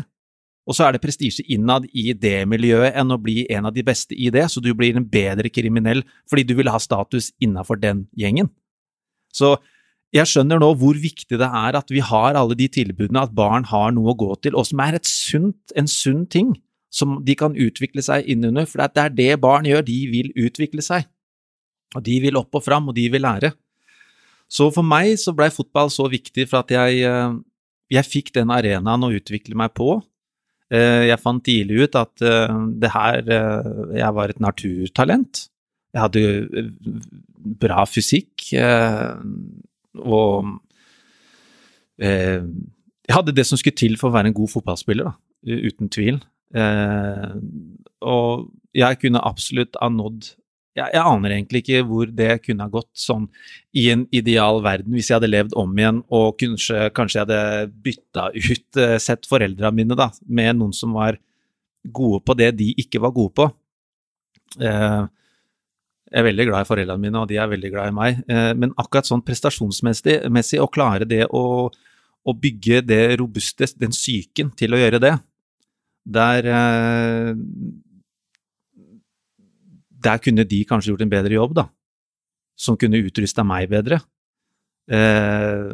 Og så er det prestisje innad i det miljøet enn å bli en av de beste i det, så du blir en bedre kriminell fordi du vil ha status innafor den gjengen. Så jeg skjønner nå hvor viktig det er at vi har alle de tilbudene, at barn har noe å gå til, og som er sunt, en sunn ting som de kan utvikle seg innunder, for det er det barn gjør, de vil utvikle seg. Og de vil opp og fram, og de vil lære. Så for meg så blei fotball så viktig for at jeg, eh, jeg fikk den arenaen å utvikle meg på. Eh, jeg fant tidlig ut at eh, det her Jeg var et naturtalent. Jeg hadde bra fysikk, og jeg hadde det som skulle til for å være en god fotballspiller, da, uten tvil. Eh, og jeg kunne absolutt ha nådd jeg, jeg, aner egentlig ikke hvor det kunne ha gått sånn i en ideal verden, hvis jeg hadde levd om igjen og kanskje, kanskje jeg hadde bytta ut, eh, sett foreldrene mine da, med noen som var gode på det de ikke var gode på. Eh, jeg er veldig glad i foreldrene mine, og de er veldig glad i meg, eh, men akkurat sånn prestasjonsmessig å klare det å, å bygge det robuste, den psyken til å gjøre det, der Der kunne de kanskje gjort en bedre jobb, da. Som kunne utrusta meg bedre. Eh,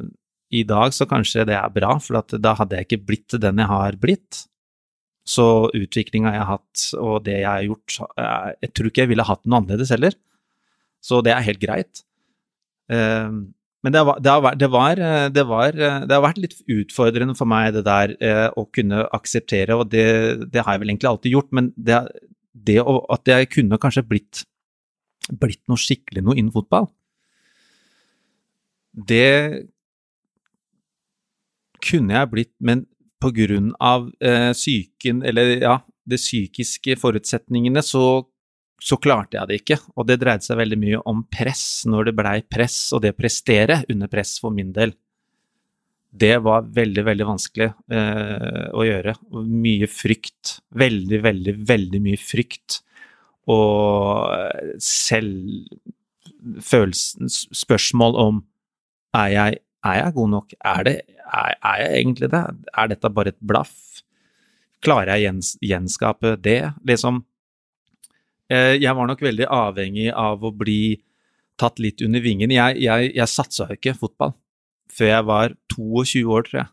I dag så kanskje det er bra, for da hadde jeg ikke blitt den jeg har blitt. Så utviklinga jeg har hatt, og det jeg har gjort eh, Jeg tror ikke jeg ville hatt noe annerledes heller. Så det er helt greit. Men det, var, det, har, det, var, eh, det, var, eh, det, har vært litt utfordrende for meg, det der eh, å kunne akseptere, og det, har jeg vel egentlig alltid gjort, men det, at jeg kunne kanskje blitt, blitt noe skikkelig noe innen fotball, det kunne jeg blitt, men på grunn av eh, psyken, eller ja, de psykiske forutsetningene, så så klarte jeg det ikke, og det dreide seg veldig mye om press når det blei press, og det å prestere under press for min del. Det var veldig, veldig vanskelig eh, å gjøre. Mye frykt. Veldig, veldig, veldig mye frykt. Og selv følelsen Spørsmål om er jeg, er jeg god nok? Er, det, er, er jeg egentlig det? Er dette bare et blaff? Klarer jeg å gjenskape det? Liksom Eh, jeg var nok veldig avhengig av å bli tatt litt under vingen. Jeg, jeg, jeg satsa jo ikke fotball før jeg var 22 år, tror jeg.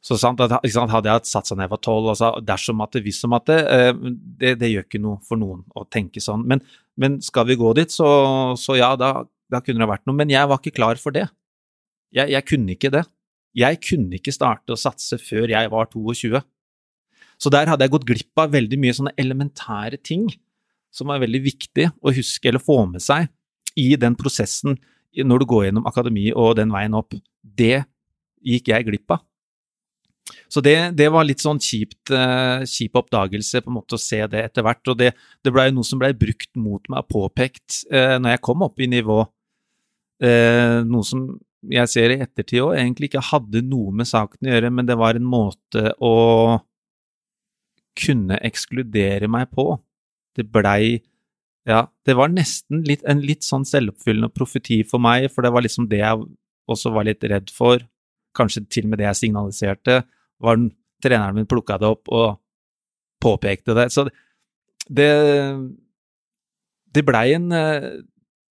Så sant, at, sant, Hadde jeg satt seg ned var tolv og sa dersom at det, hvis om at det, eh, det, det gjør ikke noe for noen å tenke sånn. Men, men skal vi gå dit, så, så ja, da, da, kunne det vært noe. Men jeg var ikke klar for det. Jeg, jeg kunne ikke det. Jeg kunne ikke starte å satse før jeg var 22. Så der hadde jeg gått glipp av veldig mye sånne elementære ting som er veldig viktig å huske eller få med seg i den prosessen når du går gjennom akademi og den veien opp. Det gikk jeg glipp av. Så det, det var litt sånn kjipt, uh, kjip oppdagelse på en måte å se det etter hvert. Og det, det blei noe som blei brukt mot meg og påpekt uh, når jeg kom opp i nivå. Uh, noe som jeg ser i ettertid òg egentlig ikke hadde noe med saken å gjøre, men det var en måte å kunne ekskludere meg på. Det blei Ja, det var nesten litt, en litt sånn selvoppfyllende profeti for meg, for det var liksom det jeg også var litt redd for. Kanskje til og med det jeg signaliserte, var den, treneren min plukka det opp og påpekte det. Så det Det blei en eh,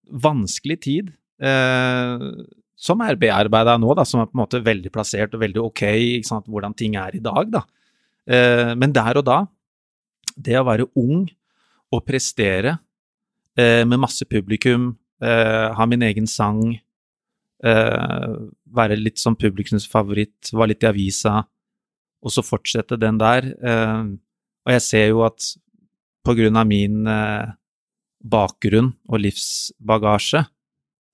vanskelig tid. eh, som er bearbeida nå, da, som er på en måte veldig plassert og veldig ok, ikke sant, hvordan ting er i dag. da. Eh, men der og da, det å være ung og prestere med masse publikum, eh, ha min egen sang, eh, være litt som publikumsfavoritt, var litt i avisa, og så fortsette den der. Eh, og jeg ser jo at på grunn av min eh, bakgrunn og livsbagasje,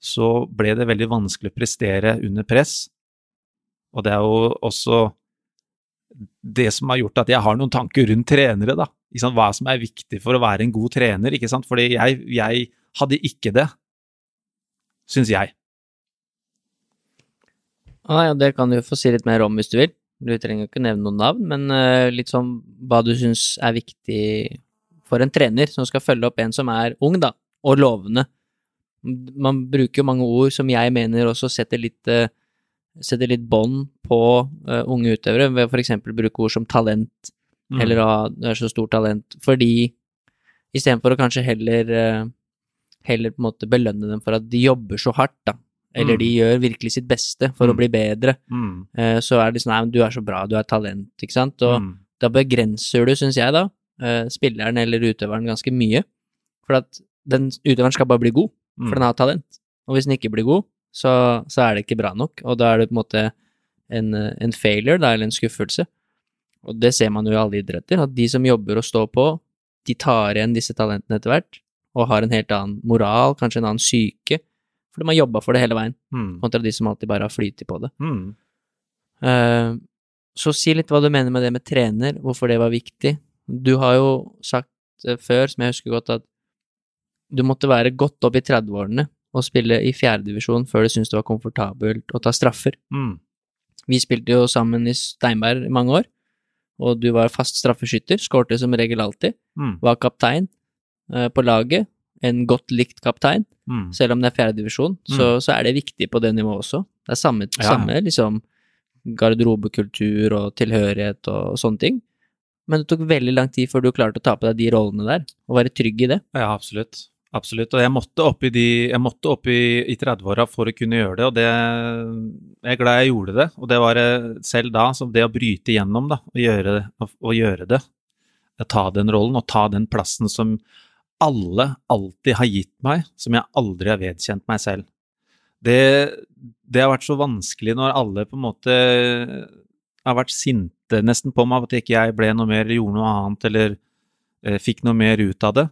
så ble det veldig vanskelig å prestere under press. Og det er jo også det som har gjort at jeg har noen tanker rundt trenere, da hva som er viktig for å være en god trener, ikke sant? Fordi jeg, jeg hadde ikke det, syns jeg. Ah, ja, det kan du få si litt mer om hvis du vil. Du trenger ikke nevne noen navn, men uh, litt sånn hva du syns er viktig for en trener som skal følge opp en som er ung, da, og lovende. Man bruker jo mange ord som jeg mener også setter litt, uh, setter litt bånd på uh, unge utøvere, ved for eksempel bruke ord som talent, mm. eller ha du er så stort talent, fordi istedenfor å kanskje heller eh, heller på en måte belønne dem for at de jobber så hardt, da. Eller mm. de gjør virkelig sitt beste for mm. å bli bedre. Mm. Eh, så er det sånn Nei, men du er så bra, du er talent, ikke sant. Og mm. da begrenser du, syns jeg, da, eh, spilleren eller utøveren ganske mye. For at den utøveren skal bare bli god, for mm. den har talent. Og hvis den ikke blir god, så, så, er det ikke bra nok. Og da er det på en måte en, en failure, da, eller en skuffelse. Og det ser man jo i alle idretter, at de som jobber og står på, de tar igjen disse talentene etter hvert, og har en helt annen moral, kanskje en annen syke, fordi man jobba for det hele veien, mm. kontra de som alltid bare har flytet på det. Mm. Uh, så si litt hva du mener med det med trener, hvorfor det var viktig. Du har jo sagt uh, før, som jeg husker godt, at du måtte være godt opp i 30-årene og spille i fjerdedivisjon før du syntes det var komfortabelt å ta straffer. Mm. Vi spilte jo sammen i Steinberg i mange år, og du var fast straffeskytter, skårte som regel alltid, mm. var kaptein uh, på laget, en godt likt kaptein, mm. selv om det er fjerdedivisjon, mm. så, så er det viktig på det nivået også. Det er samme, ja. samme liksom garderobekultur og tilhørighet og, og, sånne ting. Men det tok veldig lang tid før du klarte å ta på deg de rollene der, og være trygg i det. Ja, absolutt. Absolutt. Og jeg måtte opp i, i, i 30-åra for å kunne gjøre det, og det, jeg er glad jeg gjorde det. Og det var selv da, som det å bryte igjennom da, og gjøre, og gjøre det, ta den rollen og ta den plassen som alle alltid har gitt meg, som jeg aldri har vedkjent meg selv. Det, det har vært så vanskelig når alle på en måte har vært sinte nesten på meg, at ikke jeg ble noe mer gjorde noe annet eller eh, fikk noe mer ut av det.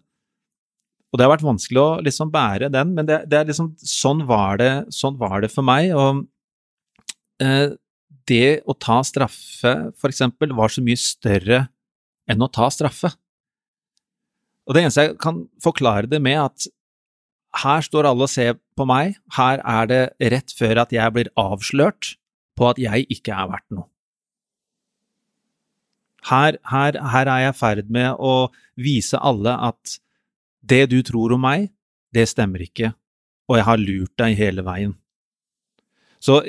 Og det har vært vanskelig å liksom bære den, men det, det er liksom sånn var det, sånn var det for meg. Og eh, det å ta straffe, for eksempel, var så mye større enn å ta straffe. Og det eneste jeg kan forklare det med, at her står alle og ser på meg, her er det rett før at jeg blir avslørt på at jeg ikke er verdt noe. Her, her, her er jeg i ferd med å vise alle at det du tror om meg, det stemmer ikke, og jeg har lurt deg hele veien. Så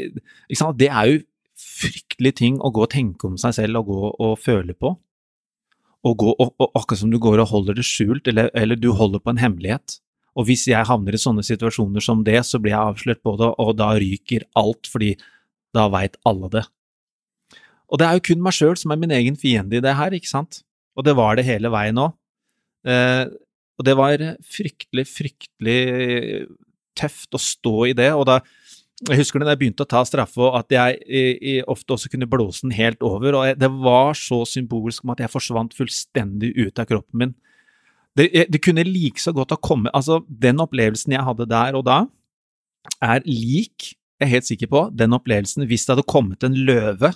sant, det er jo fryktelige ting å gå og tenke om seg selv og gå og føle på. Og, gå, og, og akkurat som du går og holder det skjult, eller, eller, du holder på en hemmelighet. Og hvis jeg havner i sånne situasjoner som det, så blir jeg avslørt på det, og da ryker alt, fordi da veit alle det. Og det er jo kun meg sjøl som er min egen fiende i det her, ikke sant? Og det var det hele veien òg. Eh, og det var fryktelig, fryktelig tøft å stå i det. Og da jeg husker da jeg begynte å ta straffe, og at jeg i, i, ofte også kunne blåse den helt over. og jeg, Det var så symbolsk om at jeg forsvant fullstendig ut av kroppen min. Det, det kunne like så godt ha kommet Altså, den opplevelsen jeg hadde der og da, er lik, jeg er helt sikker på, den opplevelsen hvis det hadde kommet en løve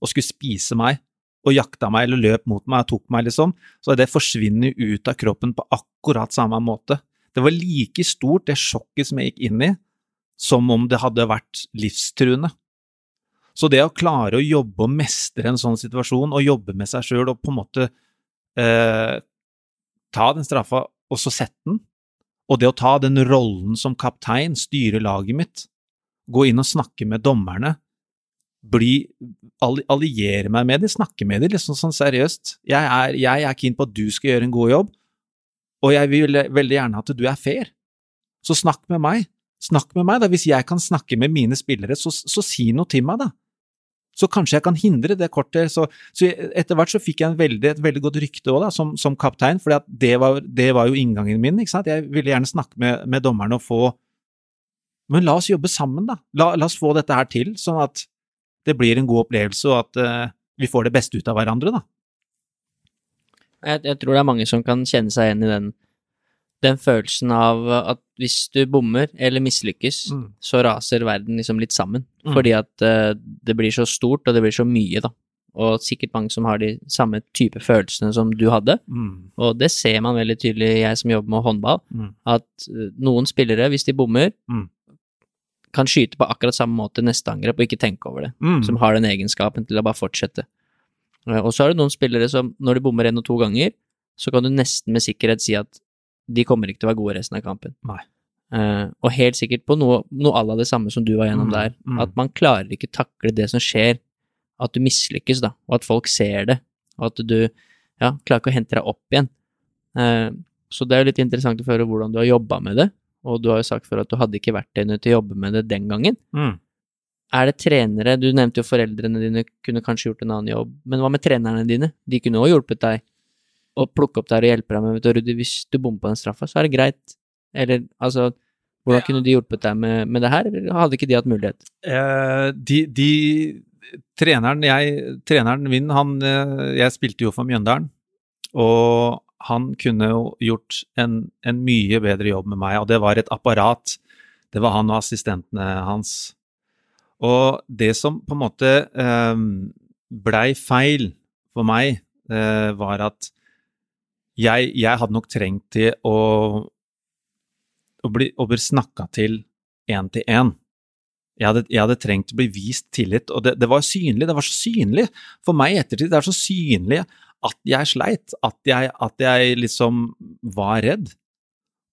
og skulle spise meg og jakta meg eller løp mot meg og tok meg, liksom, så det forsvunnet ut av kroppen på akkurat samme måte. Det var like stort, det sjokket som jeg gikk inn i, som om det hadde vært livstruende. Så det å klare å jobbe og mestre en sånn situasjon, og jobbe med seg sjøl og på en måte eh, ta den straffa og så sette den, og det å ta den rollen som kaptein, styre laget mitt, gå inn og snakke med dommerne, bli, alliere meg med dem, snakke med dem, liksom sånn seriøst. Jeg er, jeg er keen på at du skal gjøre en god jobb, og jeg vil veldig gjerne at du er fair. Så snakk med meg. Snakk med meg, da. Hvis jeg kan snakke med mine spillere, så, så si noe til meg, da. Så kanskje jeg kan hindre det kortet. Så, så etter hvert så fikk jeg veldig, et veldig godt rykte også, da, som, som kaptein, for det, det, var jo inngangen min. ikke sant? Jeg ville gjerne snakke med, med dommerne og få Men la oss jobbe sammen, da. La, la, oss få dette her til, sånn at det blir en god opplevelse, og at uh, vi får det beste ut av hverandre, da. Jeg, jeg, tror det er mange som kan kjenne seg igjen i den, den følelsen av at hvis du bommer eller mislykkes, mm. så raser verden liksom litt sammen. Mm. Fordi at uh, det blir så stort, og det blir så mye, da. Og sikkert mange som har de samme type følelsene som du hadde. Mm. Og det ser man veldig tydelig, jeg som jobber med håndball, mm. at uh, noen spillere, hvis de bommer, mm kan skyte på akkurat samme måte neste angrep og ikke tenke over det. Mm. Som har den egenskapen til å bare fortsette. Eh, og så er det noen spillere som, når de bommer én og to ganger, så kan du nesten med sikkerhet si at de kommer ikke til å være gode resten av kampen. Uh, og helt sikkert på noe, noe à la det samme som du var gjennom mm. der. Mm. At man klarer ikke takle det som skjer. At du mislykkes, da, og at folk ser det. Og at du ja, klarer ikke å hente deg opp igjen. Uh, så det er jo litt interessant å høre hvordan du har jobba med det, og du har jo sagt før at du hadde ikke verktøyene til å jobbe med det den gangen. Mm. Er det trenere Du nevnte jo foreldrene dine kunne kanskje gjort en annen jobb, men hva med trenerne dine? De kunne også hjulpet deg å plukke opp der og hjelpe deg med vet du, Rudi, hvis du bommer på den straffa, så er det greit. Eller altså Hvordan kunne de hjulpet deg med, med det her, eller hadde ikke de hatt mulighet? Eh, de, de treneren, jeg, treneren min, han eh, Jeg spilte jo for Mjøndalen, og han kunne jo gjort en, en, mye bedre jobb med meg, og det var et apparat. Det var han og assistentene hans. Og det som på en måte eh, blei feil for meg, eh, var at jeg, jeg, hadde nok trengt til å, å bli, å snakka til én til én. Jeg jeg hadde, trengt å bli vist tillit, og det, det, var synlig. Det var så synlig for meg i ettertid. Det er så synlig at jeg sleit, at jeg, at jeg liksom var redd.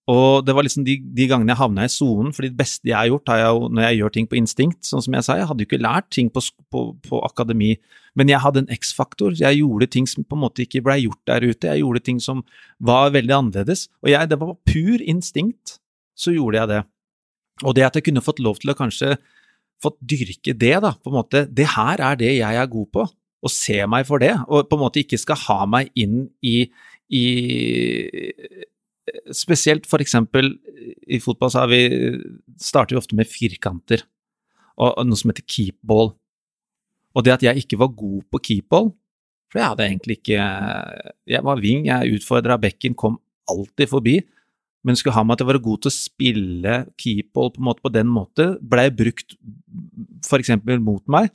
Og det var liksom de, de gangene jeg havna i sonen, for det beste jeg har gjort, har jeg jo når jeg gjør ting på instinkt, sånn som jeg sa, jeg hadde jo ikke lært ting på, på, på akademi, men jeg hadde en X-faktor, jeg gjorde ting som på en måte ikke blei gjort der ute, jeg gjorde ting som var veldig annerledes, og jeg, det var pur instinkt, så gjorde jeg det. Og det at jeg kunne fått lov til å kanskje fått dyrke det, da, på en måte, det her er det jeg er god på, og se meg for det, og på en måte ikke skal ha meg inn i, i Spesielt for eksempel i fotball så har vi, starter vi ofte med firkanter og noe som heter keepball. Og det at jeg ikke var god på keepball, for jeg hadde egentlig ikke Jeg var wing, jeg utfordra bekken, kom alltid forbi, men skulle ha meg til å være god til å spille keepball på, på den måte, blei brukt eksempel mot meg.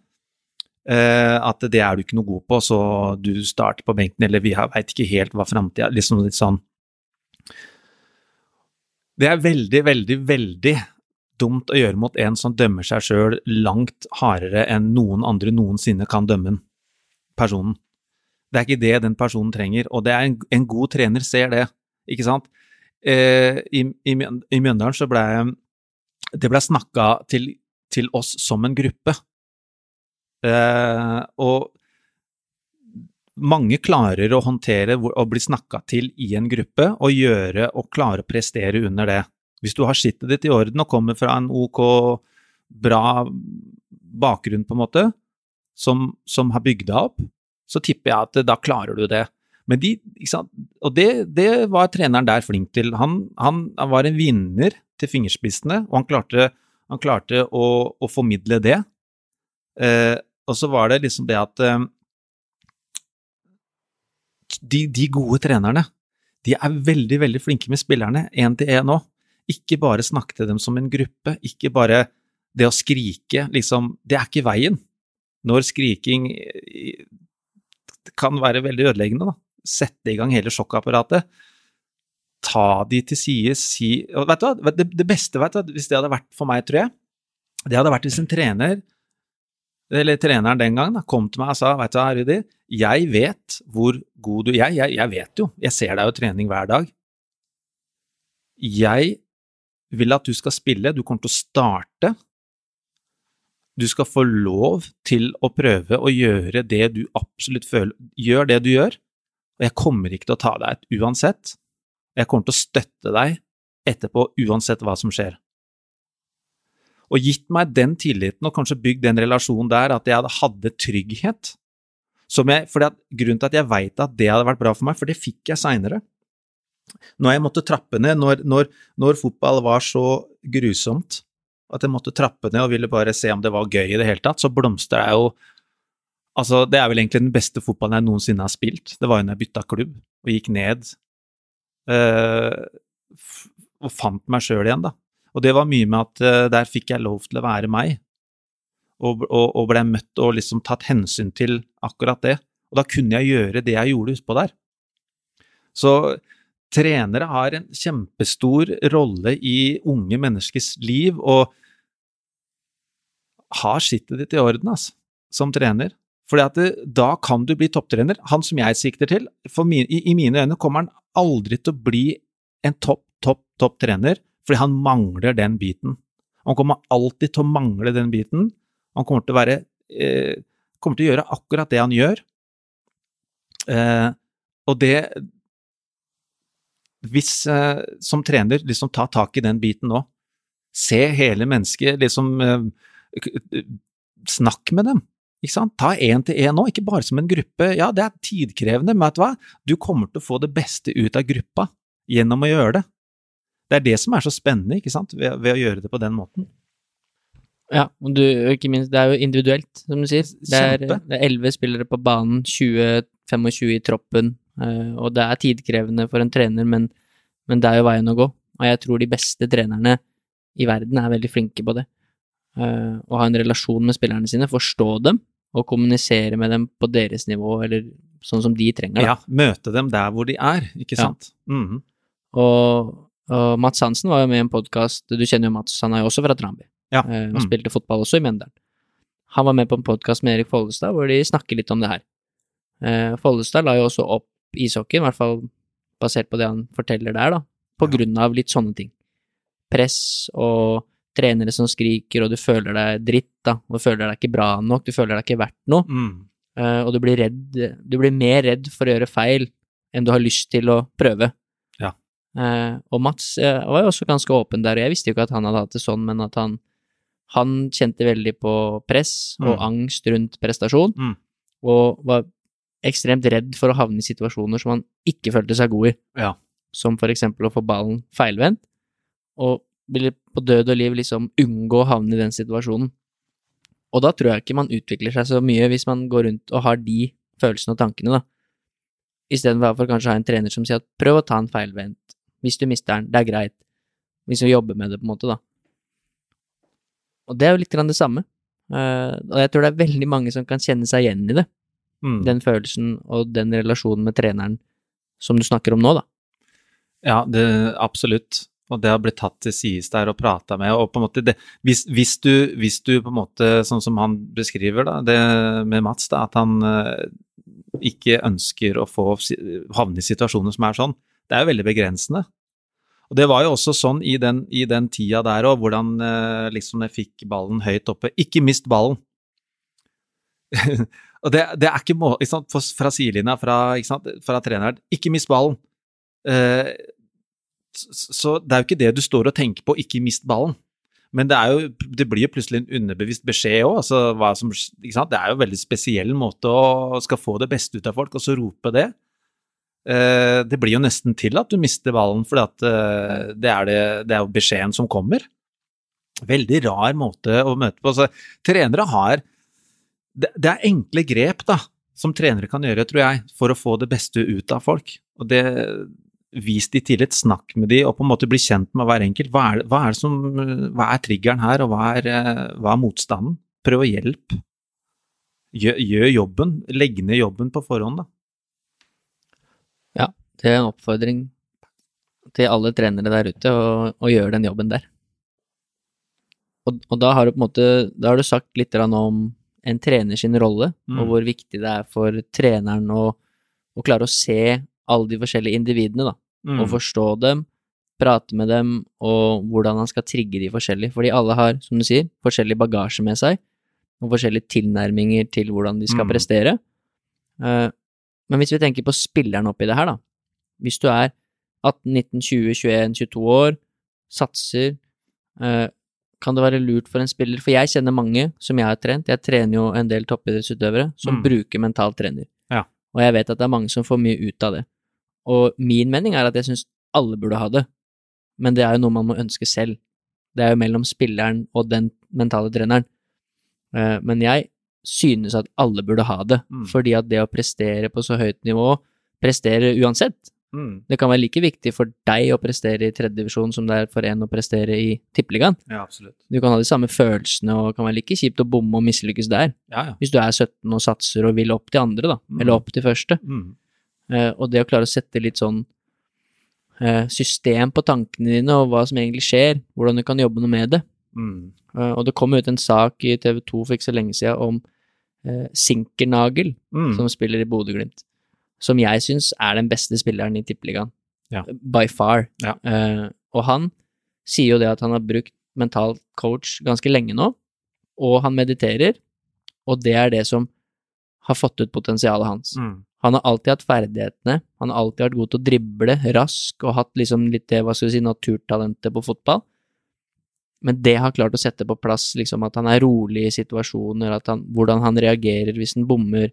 Uh, at det er du ikke noe god på, så du starter på benken, eller vi veit ikke helt hva framtida Liksom litt sånn Det er veldig, veldig, veldig dumt å gjøre mot en som dømmer seg sjøl langt hardere enn noen andre noensinne kan dømme personen. Det er ikke det den personen trenger, og det er en, en god trener ser det, ikke sant? Uh, I i, i Mjøndalen så blei det ble snakka til, til oss som en gruppe. Uh, og mange klarer å håndtere å bli snakka til i en gruppe og gjøre og klare å prestere under det. Hvis du har skittet ditt i orden og kommer fra en ok, bra bakgrunn, på en måte, som, som har bygd deg opp, så tipper jeg at da klarer du det. Men de? Og det, det var treneren der flink til. Han, han var en vinner til fingerspissene, og han klarte, han klarte å, å, formidle det. Eh, og så var det liksom det at eh, de, de, gode trenerne, de er veldig, veldig flinke med spillerne, én til én òg. Ikke bare snakke til dem som en gruppe, ikke bare det å skrike, liksom Det er ikke veien. Når skriking eh, kan være veldig ødeleggende, da. Sette i gang hele sjokkapparatet. Ta de til side, si vet du hva, det, det beste, vet du, hvis det hadde vært for meg, tror jeg, det hadde vært hvis en trener, eller treneren den gangen, da, kom til meg og sa, vet du hva, Rudi, jeg vet hvor god du jeg, jeg, jeg vet jo, jeg ser deg jo trening hver dag. Jeg vil at du skal spille, du kommer til å starte. Du skal få lov til å prøve å gjøre det du absolutt føler Gjør det du gjør, og jeg kommer ikke til å ta deg et uansett. Jeg kommer til å støtte deg etterpå uansett hva som skjer. Og gitt meg den tilliten og kanskje bygd den relasjonen der at jeg hadde, trygghet jeg, fordi at, Grunnen til at jeg veit at det hadde vært bra for meg, for det fikk jeg seinere. Når jeg måtte trappe ned, når, når, når, fotball var så grusomt at jeg måtte trappe ned og ville bare se om det var gøy i det hele tatt, så blomstra jeg jo Altså, det er vel egentlig den beste fotballen jeg noensinne har spilt. Det var jo når jeg bytta klubb og gikk ned øh, og fant meg sjøl igjen, da. Og det var mye med at øh, der fikk jeg lov til å være meg og, og, og ble møtt og liksom tatt hensyn til akkurat det. Og da kunne jeg gjøre det jeg gjorde utpå der. Så trenere har en kjempestor rolle i unge menneskers liv, og har skittet ditt i orden, altså, som trener. Fordi det, da kan du bli topptrener. Han som jeg sikter til, min, i, i, mine øyne kommer han aldri til å bli en topp, topp, topp trener, fordi han mangler den biten. Han kommer alltid til å mangle den biten, han kommer til å være eh, kommer til å gjøre akkurat det han gjør. Eh, og det Hvis eh, som trener liksom ta tak i den biten nå, se hele mennesket, liksom eh, Snakk med dem. Ikke sant? Ta én til én nå, ikke bare som en gruppe. Ja, det er tidkrevende, men vet du hva? Du kommer til å få det beste ut av gruppa gjennom å gjøre det. Det er det som er så spennende, ikke sant, ved, ved å gjøre det på den måten. Ja, og du, ikke minst, det er jo individuelt, som du sier. Det er elleve spillere på banen, 20-25 i troppen, eh, og det er tidkrevende for en trener, men, men, det er jo veien å gå. Og jeg tror de beste trenerne i verden er veldig flinke på det. Eh, å ha en relasjon med spillerne sine, forstå dem, og kommunisere med dem på deres nivå, eller sånn som de trenger. Da. Ja, møte dem der hvor de er, ikke sant. Ja. Mm -hmm. og, og, Mats Hansen var jo med i en podkast, du kjenner jo Mats, han er jo også fra Tranby. Ja. Eh, og mm. spilte fotball også i Mjøndalen. Han var med på en podkast med Erik Follestad hvor de snakker litt om det her. Eh, Follestad la jo også opp ishockeyen, i hvert fall basert på det han forteller der, da, på ja. grunn av litt sånne ting. Press og trenere som skriker, og du føler deg dritt, da, og du føler deg ikke bra nok, du føler deg ikke verdt noe, mm. uh, og du blir redd Du blir mer redd for å gjøre feil enn du har lyst til å prøve. Uh, og Mats uh, var jo også ganske åpen der, og jeg visste jo ikke at han hadde hatt det sånn, men at han han kjente veldig på press og mm. angst rundt prestasjon, mm. og var ekstremt redd for å havne i situasjoner som han ikke følte seg god i, ja. som for eksempel å få ballen feilvendt, og ville på død og liv liksom unngå å havne i den situasjonen. Og da tror jeg ikke man utvikler seg så mye hvis man går rundt og har de følelsene og tankene, da. Istedenfor kanskje å ha en trener som sier at prøv å ta en feilvendt, hvis du mister den, det er greit, hvis du jobber med det, på en måte, da. Og det er jo litt grann det samme. Uh, og jeg tror det er veldig mange som kan kjenne seg igjen i det. Mm. Den følelsen og den relasjonen med treneren som du snakker om nå, da. Ja, det, absolutt. Og det har blitt tatt til sides der og prata med. Og på en måte det, hvis, hvis, du, hvis, du, på en måte, sånn som han beskriver da, det med Mats, da, at han uh, ikke ønsker å få havne i situasjoner som er sånn, det er jo veldig begrensende. Og Det var jo også sånn i den, i den tida der òg, hvordan eh, liksom jeg fikk ballen høyt oppe. Ikke mist ballen! og det, det, er ikke må, ikke sant, fra sidelinja, fra, fra, treneren. Ikke mist ballen! Eh, så det er jo ikke det du står og tenker på, ikke mist ballen. Men det, jo, det blir jo plutselig en underbevisst beskjed òg. Altså, ikke sant? det er jo en veldig spesiell måte å skal få det beste ut av folk, og så rope det. Eh, det blir jo nesten til at du mister ballen, for det, det, det, er jo beskjeden som kommer. Veldig rar måte å møte på. Så trenere har det, det er enkle grep da, som trenere kan gjøre, tror jeg, for å få det beste ut av folk. Og det Vis de til et snakk med de, og på en måte bli kjent med hver enkelt. Hva er, hva er, som, hva er triggeren her, og hva er, eh, hva er motstanden? Prøv å hjelpe. Gjør, gjør jobben. Legg ned jobben på forhånd, da. Det er en oppfordring til alle trenere der ute å, å gjøre den jobben der. Og, og da har du på en måte Da har du sagt litt om en trener sin rolle, Mm. og hvor viktig det er for treneren å, å klare å se alle de forskjellige individene, da. Mm. Og forstå dem, prate med dem, og hvordan han skal trigge de forskjellig. Fordi alle har, som du sier, forskjellig bagasje med seg, og forskjellige tilnærminger til hvordan de skal Mm. prestere. Uh, men hvis vi tenker på spilleren oppi det her, da. Hvis du er 18, 19, 20, 21, 22 år, satser, eh, kan det være lurt for en spiller For jeg kjenner mange som jeg har trent, jeg trener jo en del toppidrettsutøvere, som Mm. bruker mental trener. Ja. Og jeg vet at det er mange som får mye ut av det. Og min mening er at jeg syns alle burde ha det, men det er jo noe man må ønske selv. Det er jo mellom spilleren og den mentale treneren. Eh, Men jeg synes at alle burde ha det, Mm. fordi at det å prestere på så høyt nivå, prestere uansett. Mm. Det kan være like viktig for deg å prestere i tredjedivisjon som det er for en å prestere i tippeligaen. Ja, absolutt. Du kan ha de samme følelsene, og det kan være like kjipt å bomme og mislykkes der, Ja, ja. hvis du er 17 og satser og vil opp til andre, da, Mm. eller opp til første. Mm. Uh, og det å klare å sette litt sånn uh, system på tankene dine, og hva som egentlig skjer, hvordan du kan jobbe noe med det. Mm. Eh, og det kom ut en sak i TV 2 for ikke så lenge siden om Sinkernagel, Mm. som spiller i Bodø-Glimt. Som jeg syns er den beste spilleren i Tippeligaen. Ja. By far. Ja. Uh, og han sier jo det at han har brukt mental coach ganske lenge nå, og han mediterer, og det er det som har fått ut potensialet hans. Mm. Han har alltid hatt ferdighetene, han har alltid vært god til å drible, rask, og hatt liksom litt det, hva skal vi si, naturtalentet på fotball. Men det har klart å sette på plass liksom at han er rolig i situasjoner, at han, hvordan han reagerer hvis han bommer,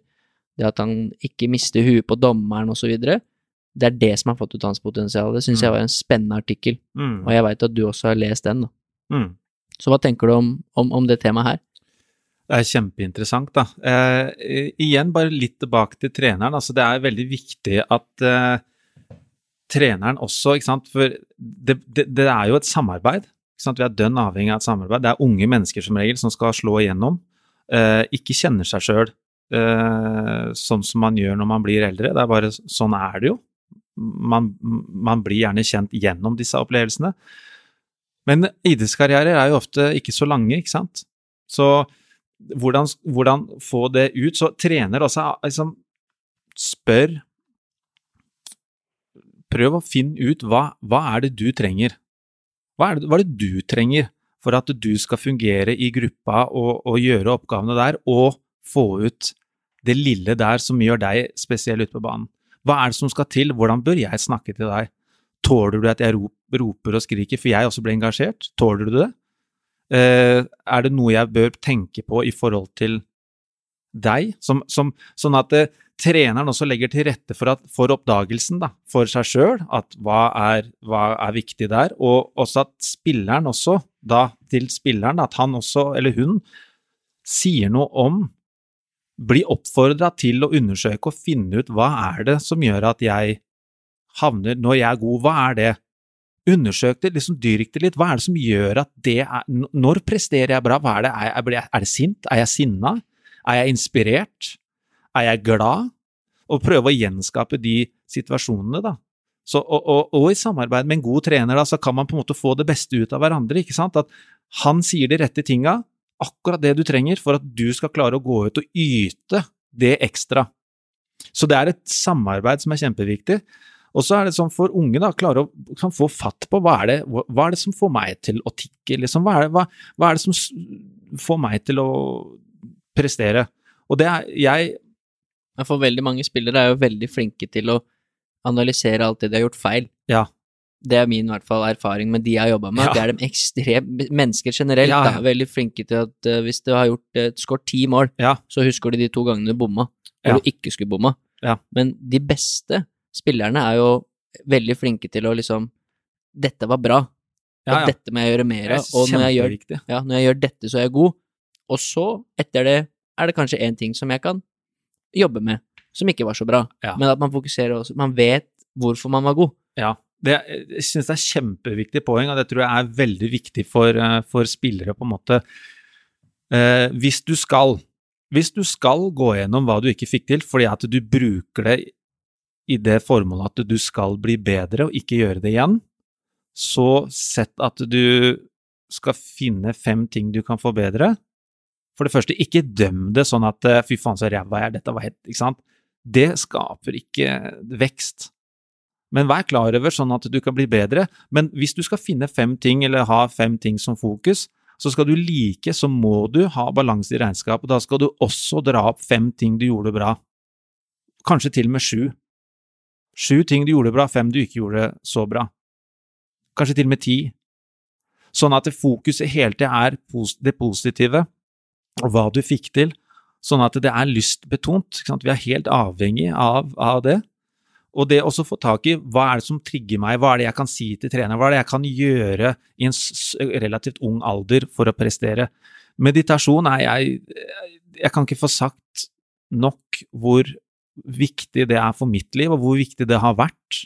det at han ikke mister huet på dommeren osv. Det er det som har fått ut hans potensial. Det syns jeg Mm. var en spennende artikkel, Mm. og jeg veit at du også har lest den. Mm. Så hva tenker du om, om, om det temaet her? Det er kjempeinteressant, da. Eh, igjen, bare litt tilbake til treneren. Altså, det er veldig viktig at eh, treneren også, ikke sant, for det, det, det er jo et samarbeid. Vi er dønn avhengig av et samarbeid. Det er unge mennesker som regel som skal slå igjennom. Eh, ikke kjenner seg sjøl sånn som man gjør når man blir eldre. Det er bare sånn er det jo. Man, man blir gjerne kjent gjennom disse opplevelsene. Men idrettskarrierer er jo ofte ikke så lange, ikke sant. Så hvordan, hvordan få det ut? Så trener også liksom spør Prøv å finne ut hva, hva er det du trenger. Hva er det, hva er det du trenger for at du skal fungere i gruppa og, og gjøre oppgavene der, og få ut det lille der som gjør deg spesiell ute på banen? Hva er det som skal til? Hvordan bør jeg snakke til deg? Tåler du at jeg roper og skriker, for jeg også ble engasjert? Tåler du det? Eh, er det noe jeg bør tenke på i forhold til deg? Som, som, sånn at eh, treneren også legger til rette for, at, for oppdagelsen da, for seg sjøl, at hva er, hva er viktig der, og også at spilleren også, da til spilleren, at han også, eller hun, sier noe om blir oppfordra til å undersøke og finne ut hva er det som gjør at jeg havner Når jeg er god, hva er det? Undersøk det, liksom dyrk det litt. Hva er det som gjør at det er Når presterer jeg bra? Hva er det? Er jeg, er det sint? Er jeg sinna? Er jeg inspirert? Er jeg glad? Og prøve å gjenskape de situasjonene, da. Så, og, og, og, i samarbeid med en god trener, da, så kan man på en måte få det beste ut av hverandre. ikke sant? At han sier de rette tinga, akkurat det du trenger for at du skal klare å gå ut og yte det ekstra. Så det er et samarbeid som er kjempeviktig. Og så er det sånn for unge, da, klare å kan få fatt på hva er, det, hva er det som får meg til å tikke, liksom? Hva er, det, hva, hva er det som får meg til å prestere? Og det er jeg For veldig mange spillere er jo veldig flinke til å analysere alt det de har gjort feil. Ja. Det er min i hvert fall erfaring med de jeg har jobba med, Ja. det er de ekstremt Mennesker generelt Ja, ja. da, veldig flinke til at uh, hvis du har gjort uh, skåret ti mål, så husker de de to gangene du bomma, og du ikke skulle bomma. Ja. Men de beste spillerne er jo veldig flinke til å liksom Dette var bra, og dette må jeg gjøre mer er av, og når jeg, gjør, ja, når jeg gjør dette, så er jeg god. Og så, etter det, er det kanskje én ting som jeg kan jobbe med, som ikke var så bra. Men at man fokuserer også Man vet hvorfor man var god. Ja, det, jeg synes det er kjempeviktig poeng, og det tror jeg er veldig viktig for, eh, for spillere, på en måte. Eh, hvis du skal hvis du skal gå gjennom hva du ikke fikk til, fordi at du bruker det i det formålet at du skal bli bedre og ikke gjøre det igjen, så sett at du skal finne fem ting du kan forbedre. For det første, ikke døm det sånn at eh, fy faen så ræva jeg er, dette var helt Ikke sant? Det skaper ikke vekst. Men vær klar over sånn at du kan bli bedre. Men hvis du skal finne fem ting, eller ha fem ting som fokus, så skal du like, så må du ha balanse i regnskapet. Da skal du også dra opp fem ting du gjorde bra. Kanskje til og med sju. Sju ting du gjorde bra, fem du ikke gjorde så bra. Kanskje til og med ti. Sånn at fokuset hele tida er det positive, og hva du fikk til. Sånn at det er lystbetont. Vi er helt avhengig av, av det. Og det å få tak i hva er det som trigger meg, hva er det jeg kan si til treneren, hva er det jeg kan gjøre i en relativt ung alder for å prestere. Meditasjon er jeg Jeg kan ikke få sagt nok hvor viktig det er for mitt liv, og hvor viktig det har vært.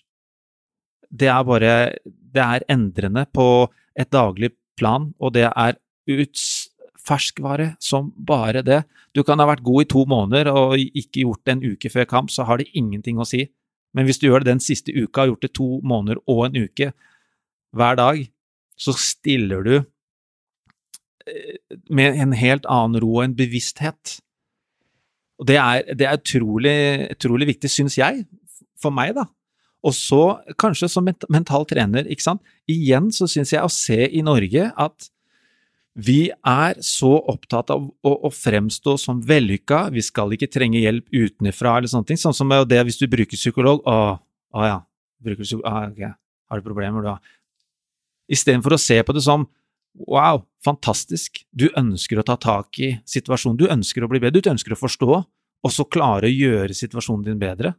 Det er bare Det er endrende på et daglig plan, og det er uts ferskvare som bare det. Du kan ha vært god i to måneder og ikke gjort det en uke før kamp, så har det ingenting å si. Men hvis du gjør det den siste uka, har gjort det to måneder og en uke hver dag, så stiller du eh, med en helt annen ro og en bevissthet. Og det er, det er utrolig, utrolig viktig, syns jeg, for meg, da. Og så, kanskje som ment mental trener, ikke sant. Igjen så syns jeg å se i Norge at vi er så opptatt av å, å fremstå som vellykka, vi skal ikke trenge hjelp utenfra eller sånne ting. Sånn som det hvis du bruker psykolog, å, å ja, bruker psykolog, ah, okay. har du problemer da? Istedenfor å se på det som wow, fantastisk, du ønsker å ta tak i situasjonen, du ønsker å bli bedre, du ønsker å forstå, og så klare å gjøre situasjonen din bedre.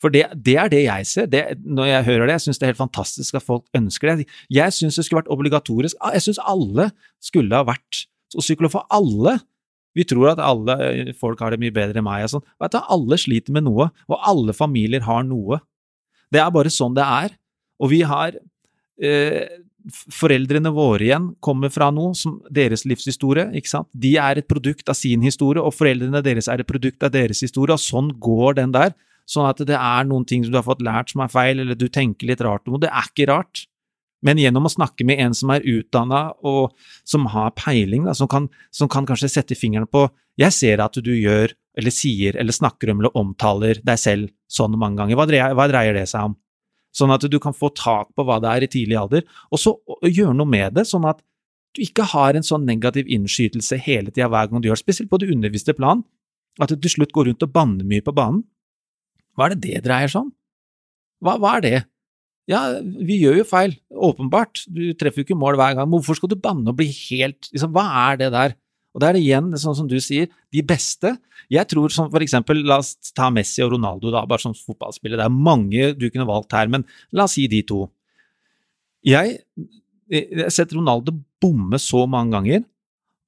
For det, det er det jeg ser. Det, når jeg hører det, jeg syns det er helt fantastisk at folk ønsker det. Jeg syns det skulle vært obligatorisk. Ah, Jeg syns alle skulle ha vært psykolog for alle. Vi tror at alle eh, folk har det mye bedre enn meg. og sånn. Vet du, Alle sliter med noe, og alle familier har noe. Det er bare sånn det er. Og vi har eh, Foreldrene våre igjen kommer fra noe som deres livshistorie. ikke sant? De er et produkt av sin historie, og foreldrene deres er et produkt av deres historie, og sånn går den der. Sånn at det er noen ting som du har fått lært som er feil, eller du tenker litt rart om det. Det er ikke rart. Men gjennom å snakke med en som er utdanna og som har peiling, da, som, kan, som kan kanskje sette fingeren på Jeg ser at du gjør, eller sier, eller snakker om eller omtaler deg selv sånn mange ganger. Hva dreier, hva dreier det seg om? Sånn at du kan få tak på hva det er i tidlig alder, og så gjøre noe med det, sånn at du ikke har en sånn negativ innskytelse hele tida hver gang du gjør det, spesielt på det underviste plan. At du til slutt går rundt og banner mye på banen. Hva er det det dreier seg om? Hva, hva er det? Ja, vi gjør jo feil, åpenbart. Du treffer jo ikke mål hver gang. Hvorfor skal du banne og bli helt liksom, Hva er det der? Og det er det igjen, sånn som du sier, de beste. Jeg tror som for eksempel, la oss ta Messi og Ronaldo, da, bare som fotballspillere. Det er mange du kunne valgt her, men la oss si de to. Jeg jeg har sett Ronaldo bomme så mange ganger,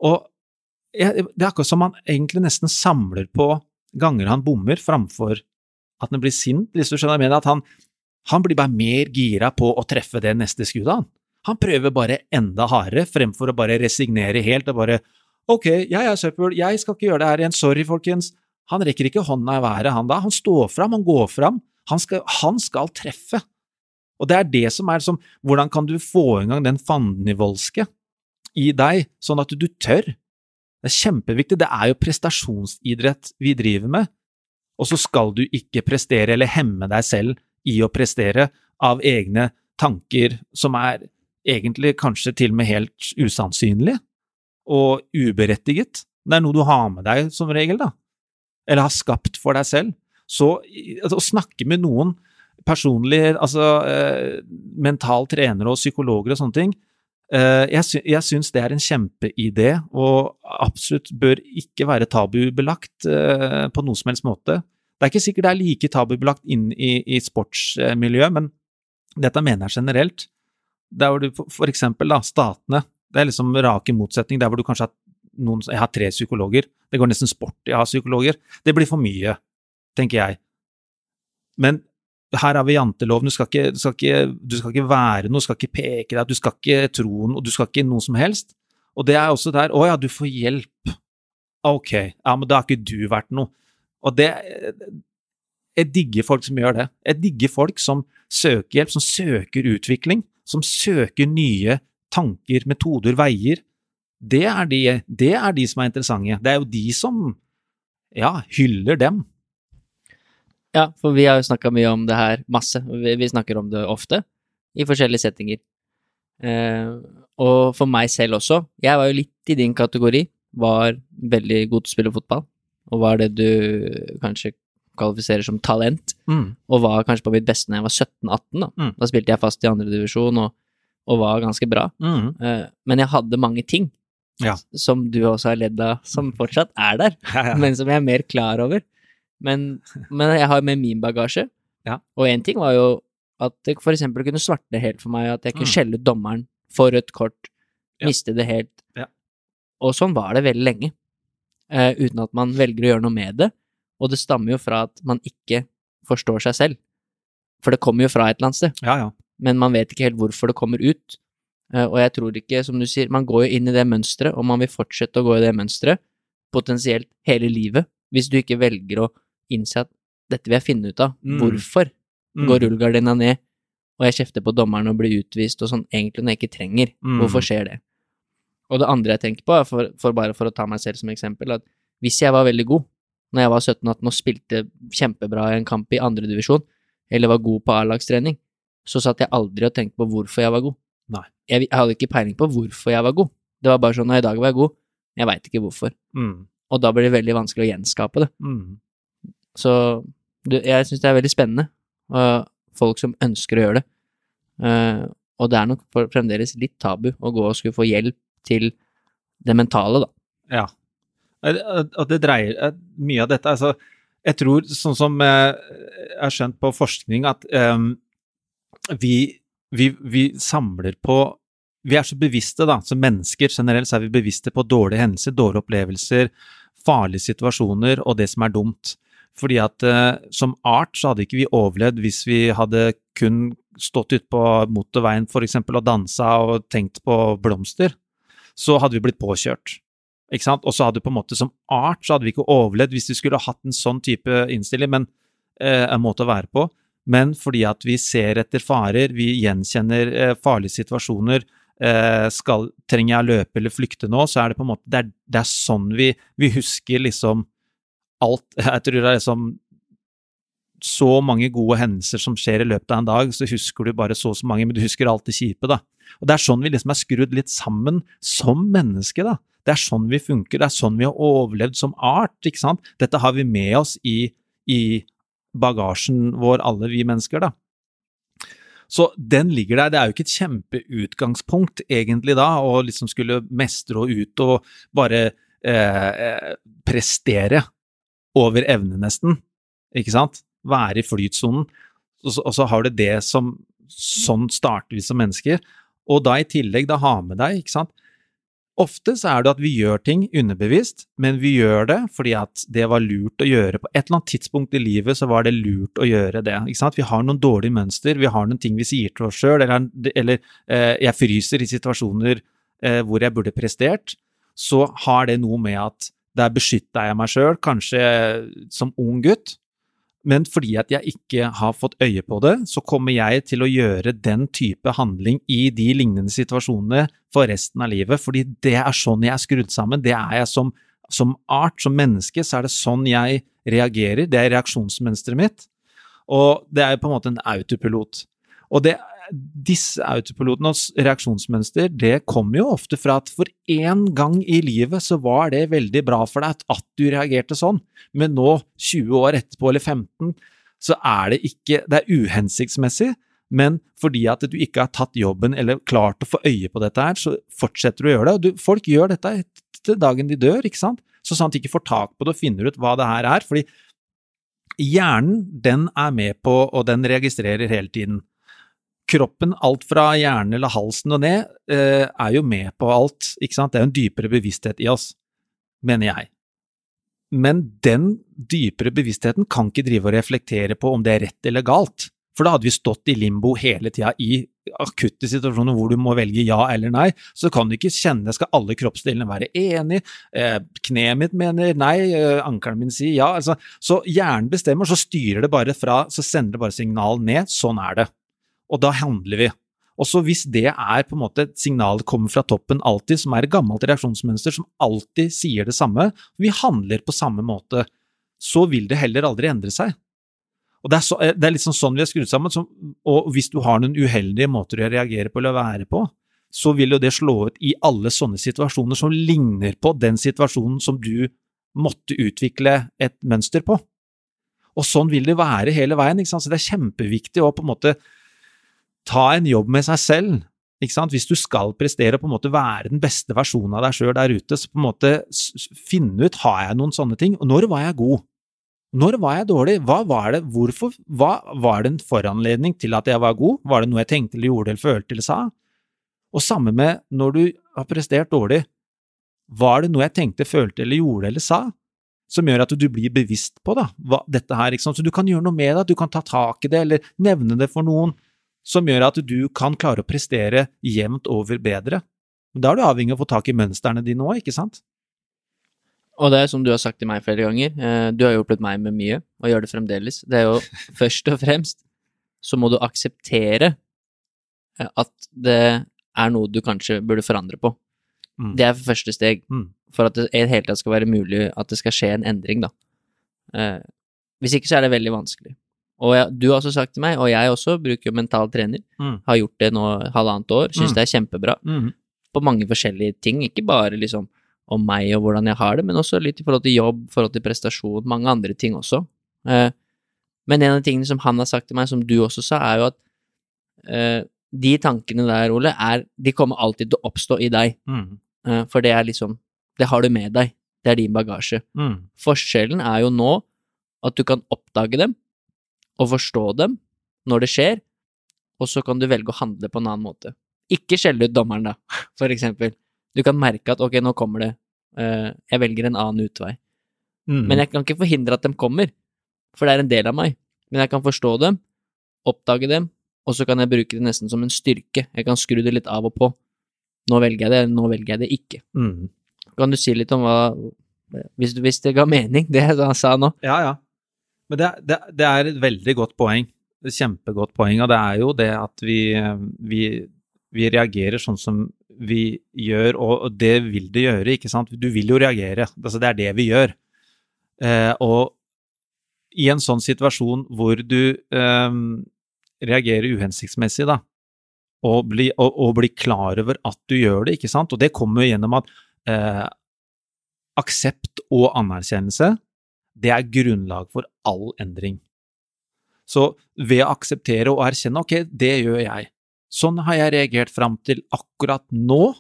og jeg, det er akkurat som han egentlig nesten samler på ganger han bommer, framfor at han blir sint, hvis du skjønner jeg mener. At han, han blir bare mer gira på å treffe det neste skuddet, han. Han prøver bare enda hardere, fremfor å bare resignere helt og bare Ok, jeg er søppel, jeg skal ikke gjøre det her igjen, sorry, folkens. Han rekker ikke hånda i været, han da. Han står fram, han går fram. Han skal, han skal treffe. Og det er det som er som Hvordan kan du få i gang den fandenivoldske i deg, sånn at du tør? Det er kjempeviktig. Det er jo prestasjonsidrett vi driver med. Og så skal du ikke prestere eller hemme deg selv i å prestere av egne tanker som er egentlig kanskje til og med helt usannsynlige og uberettiget. Det er noe du har med deg som regel, da. Eller har skapt for deg selv. Så altså, å snakke med noen personlig, altså eh, mental trenere og psykologer og sånne ting, jeg, sy jeg syns det er en kjempeidé, og absolutt bør ikke være tabubelagt eh, på noen som helst måte. Det er ikke sikkert det er like tabubelagt inn i, i sportsmiljøet, men dette mener jeg generelt. Der hvor du for eksempel, da, statene, det er liksom rake motsetning. Der hvor du kanskje har noen Jeg har tre psykologer. Det går nesten sport i å ha psykologer. Det blir for mye, tenker jeg. Men her har vi janteloven, du skal, ikke, du, skal ikke, du skal ikke være noe, du skal ikke peke deg, du skal ikke tro noe, du skal ikke noe som helst. Og det er også der Å ja, du får hjelp. Ok, ja, men da har ikke du vært noe. Og det Jeg digger folk som gjør det. Jeg digger folk som søker hjelp, som søker utvikling, som søker nye tanker, metoder, veier. Det er de, det er de som er interessante. Det er jo de som ja, hyller dem. Ja, for vi har jo snakka mye om det her, masse. Vi, vi, snakker om det ofte, i forskjellige settinger. Eh, og for meg selv også. Jeg var jo litt i din kategori. Var veldig god til å spille fotball, og var det du kanskje kvalifiserer som talent. Mm. Og var kanskje på mitt beste når jeg var 17-18. Da. Mm. da spilte jeg fast i andredivisjon og, og var ganske bra. Mm. Eh, men jeg hadde mange ting Ja. som du også har ledd av, som fortsatt er der, Ja, ja. men som jeg er mer klar over. Men, men jeg har med min bagasje, Ja. og én ting var jo at det eksempel kunne svarte helt for meg, at jeg kunne Mm. skjelle ut dommeren for rødt kort, Ja. miste det helt. Ja. Og sånn var det veldig lenge, uh, uten at man velger å gjøre noe med det. Og det stammer jo fra at man ikke forstår seg selv. For det kommer jo fra et eller annet sted ja, ja. men man vet ikke helt hvorfor det kommer ut. Uh, Og jeg tror ikke, som du sier, man går jo inn i det mønsteret, og man vil fortsette å gå i det mønsteret, potensielt hele livet, hvis du ikke velger å innse at dette vil jeg finne ut av. Mm. Hvorfor Mm. går rullegardina ned, og jeg kjefter på dommeren og blir utvist og sånn, egentlig når jeg ikke trenger? Mm. Hvorfor skjer det? Og det andre jeg tenker på, for, for bare for å ta meg selv som eksempel, at hvis jeg var veldig god når jeg var 17-18 og spilte kjempebra i en kamp i andredivisjon, eller var god på A-lagstrening, så satt jeg aldri og tenkte på hvorfor jeg var god. Nei. Jeg, jeg hadde ikke peiling på hvorfor jeg var god. Det var bare sånn at i dag var jeg god, jeg veit ikke hvorfor. Mm. Og da blir det veldig vanskelig å gjenskape det. Mm. Så jeg syns det er veldig spennende, og folk som ønsker å gjøre det. Eh, og det er nok fremdeles litt tabu å gå og skulle få hjelp til det mentale, da. Ja. Og det dreier eh, mye av dette altså, Jeg tror, sånn som eh, jeg har skjønt på forskning, at um, vi, vi, vi samler på Vi er så bevisste, da, som mennesker generelt, så er vi bevisste på dårlige hendelser, dårlige opplevelser, farlige situasjoner og det som er dumt. Fordi at eh, som art så hadde ikke vi overlevd hvis vi hadde kun stått ute på motorveien eksempel og dansa og tenkt på blomster. Så hadde vi blitt påkjørt. Ikke sant? Og så hadde vi på en måte som art så hadde vi ikke overlevd hvis vi skulle hatt en sånn type innstilling, men eh, en måte å være på. Men fordi at vi ser etter farer, vi gjenkjenner eh, farlige situasjoner, eh, skal, trenger jeg å løpe eller flykte nå, så er det på en måte Det er, det er sånn vi, vi husker liksom alt Jeg tror det er liksom så mange gode hendelser som skjer i løpet av en dag, så husker du bare så og så mange, men du husker alt det kjipe, da. Og det er sånn vi liksom er skrudd litt sammen som menneske, da. Det er sånn vi funker, det er sånn vi har overlevd som art, ikke sant. Dette har vi med oss i, i bagasjen vår, alle vi mennesker, da. Så den ligger der. Det er jo ikke et kjempeutgangspunkt, egentlig, da, å liksom skulle mestre og ut og bare eh, eh, prestere over evne, nesten. Ikke sant? Være i flytsonen. Og, så- og så har du det som Sånn starter vi som mennesker. Og da i tillegg da ha med deg, ikke sant Ofte så er det at vi gjør ting underbevisst, men vi gjør det fordi at det var lurt å gjøre. På et eller annet tidspunkt i livet så var det lurt å gjøre det. ikke sant? Vi har noen dårlige mønster, vi har noen ting vi sier til oss sjøl, eller, eller eh, jeg fryser i situasjoner eh, hvor jeg burde prestert. Så har det noe med at der beskytta jeg meg sjøl, kanskje som ung gutt. Men fordi at jeg ikke har fått øye på det, så kommer jeg til å gjøre den type handling i de lignende situasjonene for resten av livet, fordi det er sånn jeg er skrudd sammen. Det er jeg som, som art, som menneske, så er det sånn jeg reagerer. Det er reaksjonsmønsteret mitt. Og det er jo på en måte en autopilot. Og det, disse autopilotenes reaksjonsmønster, det kommer jo ofte fra at for én gang i livet så var det veldig bra for deg at, du reagerte sånn, men nå, 20 år etterpå eller 15, så er det ikke Det er uhensiktsmessig, men fordi at du ikke har tatt jobben eller klart å få øye på dette her, så fortsetter du å gjøre det. Og du, folk gjør dette etter dagen de dør, ikke sant? Så at de ikke får tak på det og finner ut hva det her er. fordi hjernen, den er med på, og den registrerer hele tiden. Kroppen, alt fra hjernen eller halsen og ned, eh, er jo med på alt, ikke sant? Det er jo en dypere bevissthet i oss, mener jeg. Men den dypere bevisstheten kan ikke drive og reflektere på om det er rett eller galt. For da hadde vi stått i limbo hele tida i akutte situasjoner hvor du må velge ja eller nei. Så kan du ikke kjenne skal alle kroppsdelene være enig, eh, kneet mitt mener nei, eh, ankelen min sier ja. Altså, så hjernen bestemmer, så styrer det bare fra, så sender det bare signal ned. Sånn er det. Og da handler vi. Og så hvis det er på en måte et signal som kommer fra toppen alltid, som er et gammelt reaksjonsmønster som alltid sier det samme, vi handler på samme måte, så vil det heller aldri endre seg. Og det er, så, det er liksom sånn vi er skrudd sammen. Som, og hvis du har noen uheldige måter å reagere på eller være på, så vil jo det slå ut i alle sånne situasjoner som ligner på den situasjonen som du måtte utvikle et mønster på. Og sånn vil det være hele veien. ikke sant? Så det er kjempeviktig å på en måte ta en jobb med seg selv. ikke sant? Hvis du skal prestere og på en måte være den beste versjonen av deg sjøl der ute, så på en måte finne ut har jeg noen sånne ting, og når var jeg god? Når var jeg dårlig? Hva var det? Hvorfor? Hva var det en foranledning til at jeg var god? Var det noe jeg tenkte eller gjorde eller følte eller sa? Og samme med når du har prestert dårlig. Var det noe jeg tenkte, følte eller gjorde eller sa, som gjør at du blir bevisst på da, dette her? Så du kan gjøre noe med det, du kan ta tak i det eller nevne det for noen, som gjør at du kan klare å prestere jevnt over bedre. Da er du avhengig av å få tak i mønstrene dine òg, ikke sant? Og det er som du har sagt til meg flere ganger, eh, du har hjulpet meg med mye, og gjør det fremdeles. Det er jo først og fremst så må du akseptere eh, at det er noe du kanskje burde forandre på. Mm. Det er første steg mm. for at det i det hele tatt skal være mulig at det skal skje en endring, da. Eh, hvis ikke så er det veldig vanskelig. Og jeg, du har også sagt til meg, og jeg også bruker mental trener, mm. har gjort det nå halvannet år, syns mm. det er kjempebra, mm. på mange forskjellige ting, ikke bare liksom om meg og hvordan jeg har det, men også litt i forhold til jobb, forhold til prestasjon, mange andre ting også. Eh, men en av de tingene som han har sagt til meg, som du også sa, er jo at eh, de tankene der, Ole, er, de kommer alltid til å oppstå i deg. Mm. Eh, for det er liksom Det har du med deg. Det er din bagasje. Mm. Forskjellen er jo nå at du kan oppdage dem og forstå dem når det skjer, og så kan du velge å handle på en annen måte. Ikke skjelle ut dommeren, da, for eksempel. Du kan merke at ok, nå kommer det, uh, jeg velger en annen utvei. Mm. Men jeg kan ikke forhindre at de kommer, for det er en del av meg. Men jeg kan forstå dem, oppdage dem, og så kan jeg bruke det nesten som en styrke. Jeg kan skru det litt av og på. Nå velger jeg det, nå velger jeg det ikke. Mm. Kan du si litt om hva hvis, hvis, det ga mening, det han sa nå? Ja, ja. Men det, det, det, er et veldig godt poeng. Et kjempegodt poeng. Og det er jo det at vi, vi, vi reagerer sånn som vi gjør, og det vil det gjøre, ikke sant. Du vil jo reagere. Altså, det er det vi gjør. Eh, og i en sånn situasjon hvor du eh, reagerer uhensiktsmessig, da, og blir bli klar over at du gjør det, ikke sant, og det kommer gjennom at eh, aksept og anerkjennelse, det er grunnlag for all endring. Så ved å akseptere og erkjenne ok, det gjør jeg, Sånn har jeg reagert fram til akkurat nå,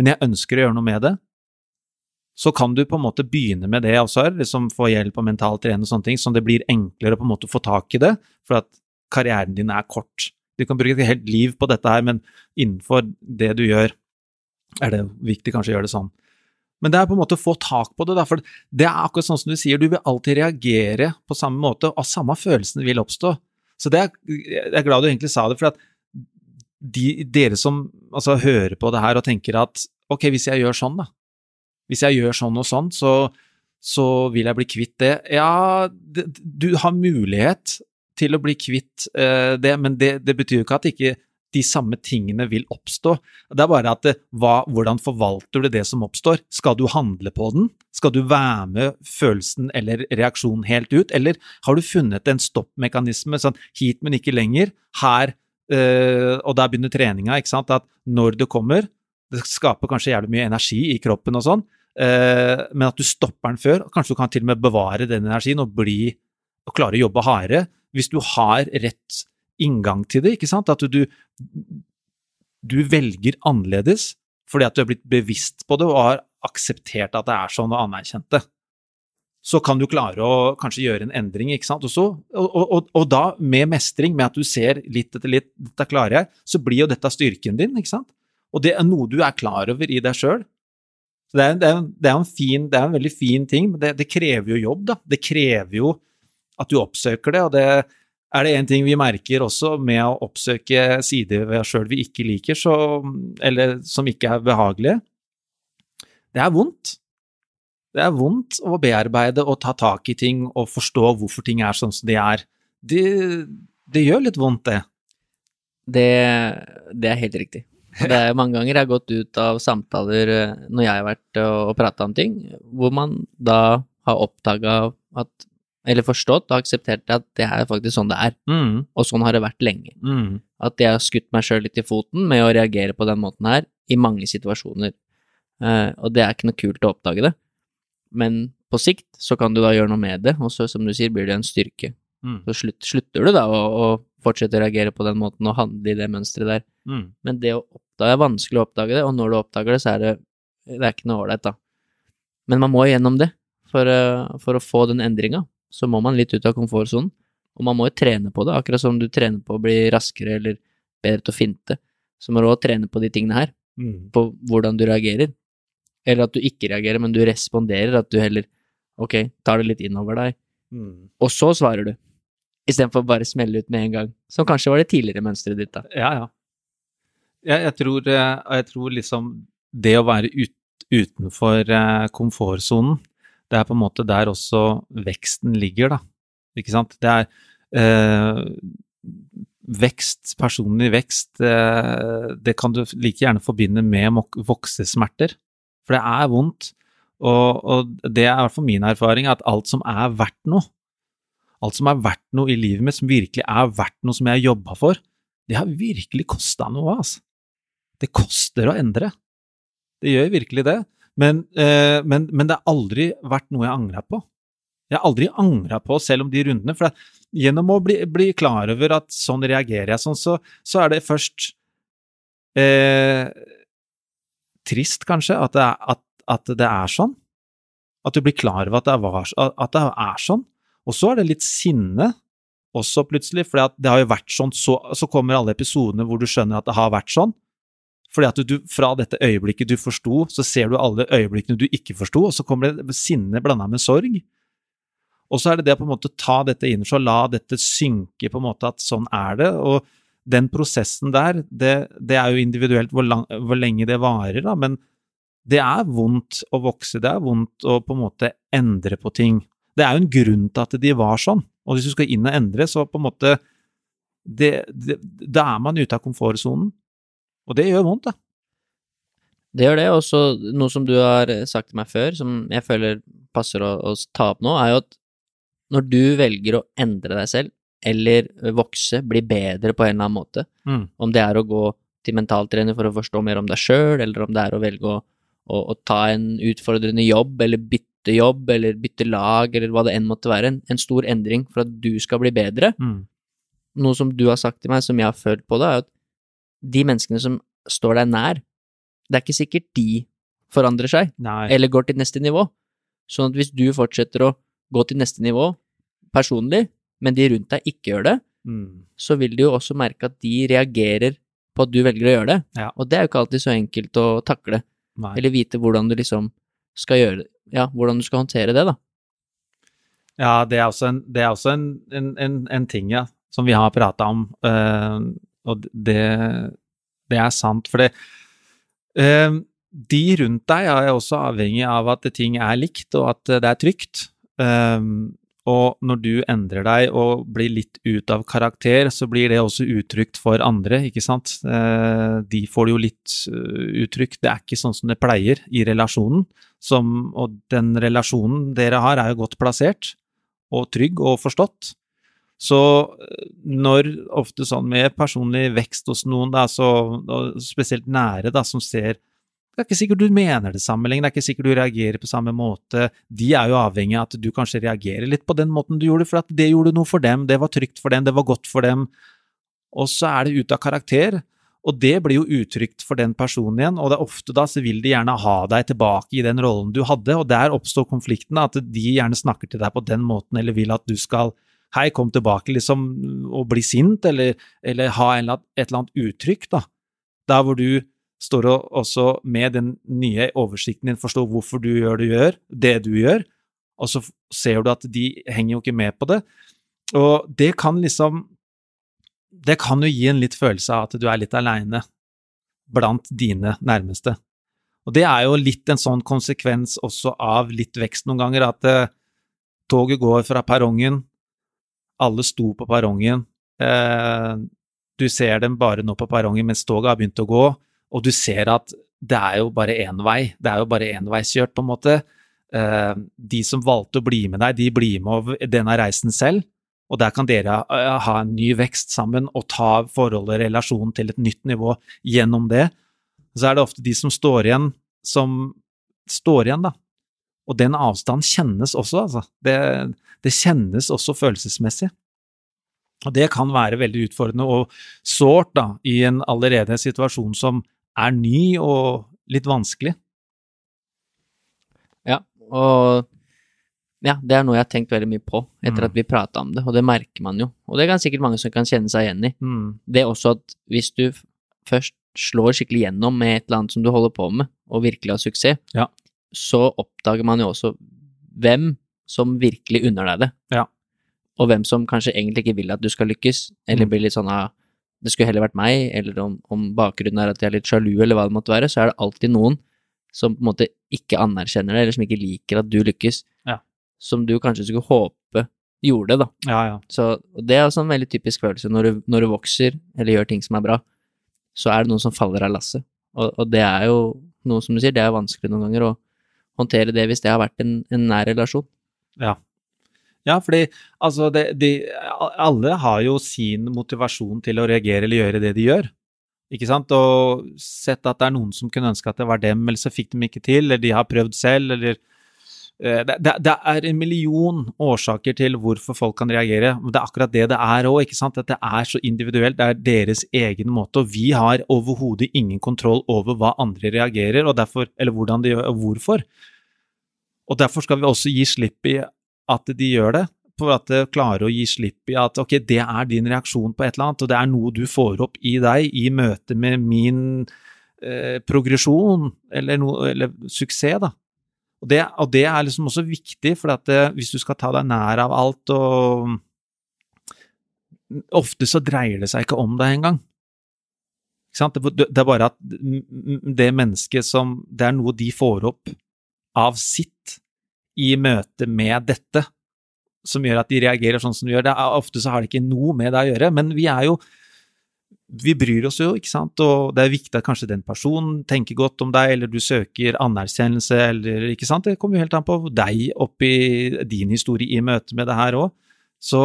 men jeg ønsker å gjøre noe med det. Så kan du på en måte begynne med det også, liksom få hjelp av mental trening og sånne ting, sånn det blir enklere å på en måte få tak i det, for at karrieren din er kort. Du kan bruke et helt liv på dette her, men innenfor det du gjør, er det viktig kanskje å gjøre det sånn. Men det er på en måte å få tak på det, da, for det er akkurat sånn som du sier, du vil alltid reagere på samme måte, og samme følelsen vil oppstå. Så det er, jeg er glad du egentlig sa det, for at de, dere som altså, hører på det her og tenker at ok, hvis jeg gjør sånn, da, hvis jeg gjør sånn og sånn, så, så vil jeg bli kvitt det. Ja, det, du har mulighet til å bli kvitt eh, det, men det, det, betyr jo ikke at ikke de samme tingene vil oppstå. Det er bare at hva, hvordan forvalter du det som oppstår? Skal du handle på den? Skal du være med følelsen eller reaksjonen helt ut, eller har du funnet en stoppmekanisme, sånn hit, men ikke lenger, her øh, og der begynner treninga, ikke sant, at når det kommer Det skaper kanskje jævlig mye energi i kroppen og sånn, øh, men at du stopper den før. Kanskje du kan til og med bevare den energien og bli og klare å jobbe hardere hvis du har rett inngang til det, ikke sant? At du, du velger annerledes fordi at du er blitt bevisst på det og har akseptert at det er sånn og anerkjent det. Så kan du klare å kanskje gjøre en endring, ikke sant. Og, så, og, og, og, da, med mestring, med at du ser litt etter litt, dette klarer jeg, så blir jo dette styrken din, ikke sant. Og det er noe du er klar over i deg sjøl. Det det, det, det er, en veldig fin ting, men det, det, krever jo jobb, da. Det krever jo at du oppsøker det, og det er det en ting vi merker også med å oppsøke sider ved oss sjøl vi ikke liker, så, eller som ikke er behagelige. Det er vondt. Det er vondt å bearbeide og ta tak i ting og forstå hvorfor ting er sånn som de er. Det, det gjør litt vondt, det. det. Det er helt riktig. Det er mange ganger jeg har gått ut av samtaler eh, når jeg har vært og, og prata om ting, hvor man da har oppdaga at Eller forstått og akseptert at det er faktisk sånn det er. Mm. Og sånn har det vært lenge. Mm. At jeg har skutt meg sjøl litt i foten med å reagere på den måten her i mange situasjoner. Uh, og det er ikke noe kult å oppdage det. Men på sikt så kan du da gjøre noe med det, og så, som du sier, blir det en styrke. Mm. Så slutt, slutter du da å, å fortsette å reagere på den måten og handle i det mønsteret der. Mm. Men det å oppdage er vanskelig å oppdage det, og når du oppdager det, så er det, det er ikke noe ålreit, da. Men man må igjennom det. For, uh, for å få den endringa, så må man litt ut av komfortsonen. Og man må jo trene på det, akkurat som du trener på å bli raskere eller bedre til å finte. Så må du også trene på de tingene her, Mm. på hvordan du reagerer. Eller at du ikke reagerer, men du responderer, at du heller ok, tar det litt innover deg, Mm. og så svarer du. Istedenfor bare å smelle ut med en gang, som kanskje var det tidligere mønsteret ditt, da. Ja, ja. Jeg, jeg, tror, eh, jeg tror liksom det å være ut, utenfor eh, komfortsonen, det er på en måte der også veksten ligger, da. Ikke sant? Det er eh, vekst, personlig vekst, eh, det kan du like gjerne forbinde med voksesmerter. For det er vondt. Og, og det er i hvert fall min erfaring, at alt som er verdt noe, alt som er verdt noe i livet mitt, som virkelig er verdt noe som jeg har jobba for, det har virkelig kosta noe, altså. Det koster å endre. Det gjør virkelig det. Men, eh, men, men det har aldri vært noe jeg angra på. Jeg har aldri angra på, selv om de rundene. For gjennom å bli, bli, klar over at sånn reagerer jeg sånn, så, så er det først eh, trist, kanskje, at det, er, at, at det, er, sånn. At du blir klar over at det, var, at det er sånn. Og så er det litt sinne også, plutselig, for det har jo vært sånn, så, så kommer alle episodene hvor du skjønner at det har vært sånn. Fordi at du, fra dette øyeblikket du forsto, så ser du alle øyeblikkene du ikke forsto, og så kommer det sinne blanda med sorg. Og så er det det å på en måte ta dette inn og la dette synke, på en måte at sånn er det. Og den prosessen der, det, det er jo individuelt hvor, lang, hvor, lenge det varer, da, men det er vondt å vokse, det er vondt å på en måte endre på ting. Det er jo en grunn til at de var sånn, og hvis du skal inn og endre, så på en måte det, det, Da er man ute av komfortsonen, og det gjør vondt, da. Det gjør det, og så noe som du har sagt til meg før, som jeg føler passer å, å ta opp nå, er jo at når du velger å endre deg selv, eller vokse, bli bedre på en eller annen måte, mm. om det er å gå til mentaltrener for å forstå mer om deg sjøl, eller om det er å velge å, å, å, ta en utfordrende jobb, eller bytte jobb, eller bytte lag, eller hva det enn måtte være, en, en stor endring for at du skal bli bedre. Mm. Noe som du har sagt til meg, som jeg har følt på det, er at de menneskene som står deg nær, det er ikke sikkert de forandrer seg, Nei. eller går til neste nivå. Sånn at hvis du fortsetter å gå til neste nivå personlig, men de rundt deg ikke gjør det, mm. så vil du jo også merke at de reagerer på at du velger å gjøre det. Ja. Og det er jo ikke alltid så enkelt å takle, Nei. eller vite hvordan du liksom skal gjøre det, ja, hvordan du skal håndtere det, da. Ja, det er også en, er også en, en, en, en ting, ja, som vi har prata om, uh, og det, det, er sant. For det eh, De rundt deg er også avhengig av at ting er likt, og at det er trygt. Eh, og når du endrer deg og blir litt ut av karakter, så blir det også uttrykt for andre, ikke sant. Eh, de får det jo litt uttrykt. Det er ikke sånn som det pleier i relasjonen. Som, og den relasjonen dere har, er jo godt plassert og trygg og forstått. Så når ofte sånn med personlig vekst hos noen, da, så, spesielt nære, da, som ser Det er ikke sikkert du mener det samme lenger, det er ikke sikkert du reagerer på samme måte. De er jo avhengig av at du kanskje reagerer litt på den måten du gjorde, for at det gjorde noe for dem, det var trygt for dem, det var godt for dem. Og så er det ute av karakter, og det blir jo utrygt for den personen igjen, og det er ofte da så vil de gjerne ha deg tilbake i den rollen du hadde, og der oppstår konflikten, at de gjerne snakker til deg på den måten, eller vil at du skal Hei, kom tilbake, liksom, og bli sint, eller, eller ha et eller annet uttrykk, da. Der hvor du står og også med den nye oversikten din forstår hvorfor du gjør det du gjør, det du gjør, og så ser du at de henger jo ikke med på det. Og det kan liksom Det kan jo gi en litt følelse av at du er litt aleine blant dine nærmeste. Og det er jo litt en sånn konsekvens også av litt vekst noen ganger, at eh, toget går fra perrongen, alle sto på perrongen, eh, du ser dem bare nå på perrongen mens toget har begynt å gå, og du ser at det er jo bare én vei, det er jo bare enveiskjørt, på en måte. Eh, de som valgte å bli med deg, de blir med over denne reisen selv, og der kan dere eh, ha en ny vekst sammen og ta forholdet, relasjonen, til et nytt nivå gjennom det. Så er det ofte de som står igjen, som står igjen, da. Og den avstanden kjennes også, altså. Det, det kjennes også følelsesmessig. Og det kan være veldig utfordrende og sårt da, i en allerede situasjon som er ny og litt vanskelig. Ja, og ja, det er noe jeg har tenkt veldig mye på etter Mm. at vi prata om det, og det merker man jo. Og det er sikkert mange som kan kjenne seg igjen i. Mm. Det er også at hvis du først slår skikkelig gjennom med et eller annet som du holder på med, og virkelig har suksess, Ja. Så oppdager man jo også hvem som virkelig unner deg det. Ja. Og hvem som kanskje egentlig ikke vil at du skal lykkes, eller Mm. blir litt sånn av det skulle heller vært meg, eller om, om bakgrunnen er at jeg er litt sjalu, eller hva det måtte være, så er det alltid noen som på en måte ikke anerkjenner det, eller som ikke liker at du lykkes, Ja. som du kanskje skulle håpe gjorde det, da. Ja, ja. Så det er også en veldig typisk følelse når du, når du vokser eller gjør ting som er bra, så er det noen som faller av lasset. Og, og det er jo noe som du sier, det er vanskelig noen ganger å håndtere det hvis det har vært en, en nær relasjon. Ja. Ja, fordi altså det, de, Alle har jo sin motivasjon til å reagere eller gjøre det de gjør. Ikke sant? Og sett at det er noen som kunne ønske at det var dem, eller så fikk de ikke til, eller de har prøvd selv, eller det, det, det er en million årsaker til hvorfor folk kan reagere, men det er akkurat det det er òg? At det er så individuelt, det er deres egen måte, og vi har overhodet ingen kontroll over hva andre reagerer, og derfor, eller hvordan de gjør, og hvorfor. Og derfor skal vi også gi slipp i at de gjør det, for at de klarer å gi slipp i at ok, det er din reaksjon på et eller annet, og det er noe du får opp i deg i møte med min eh, progresjon, eller, no, eller suksess, da. Og det, og det er liksom også viktig, for det, hvis du skal ta deg nær av alt og Ofte så dreier det seg ikke om deg engang. Ikke sant? Det, det er bare at det mennesket som Det er noe de får opp av sitt i møte med dette, som gjør at de reagerer sånn som de gjør. Det er, ofte så har det ikke noe med det å gjøre, men vi er jo vi bryr oss jo, ikke sant, og det er viktig at kanskje den personen tenker godt om deg, eller du søker anerkjennelse, eller ikke sant, det kommer jo helt an på deg oppi din historie i møte med det her òg. Så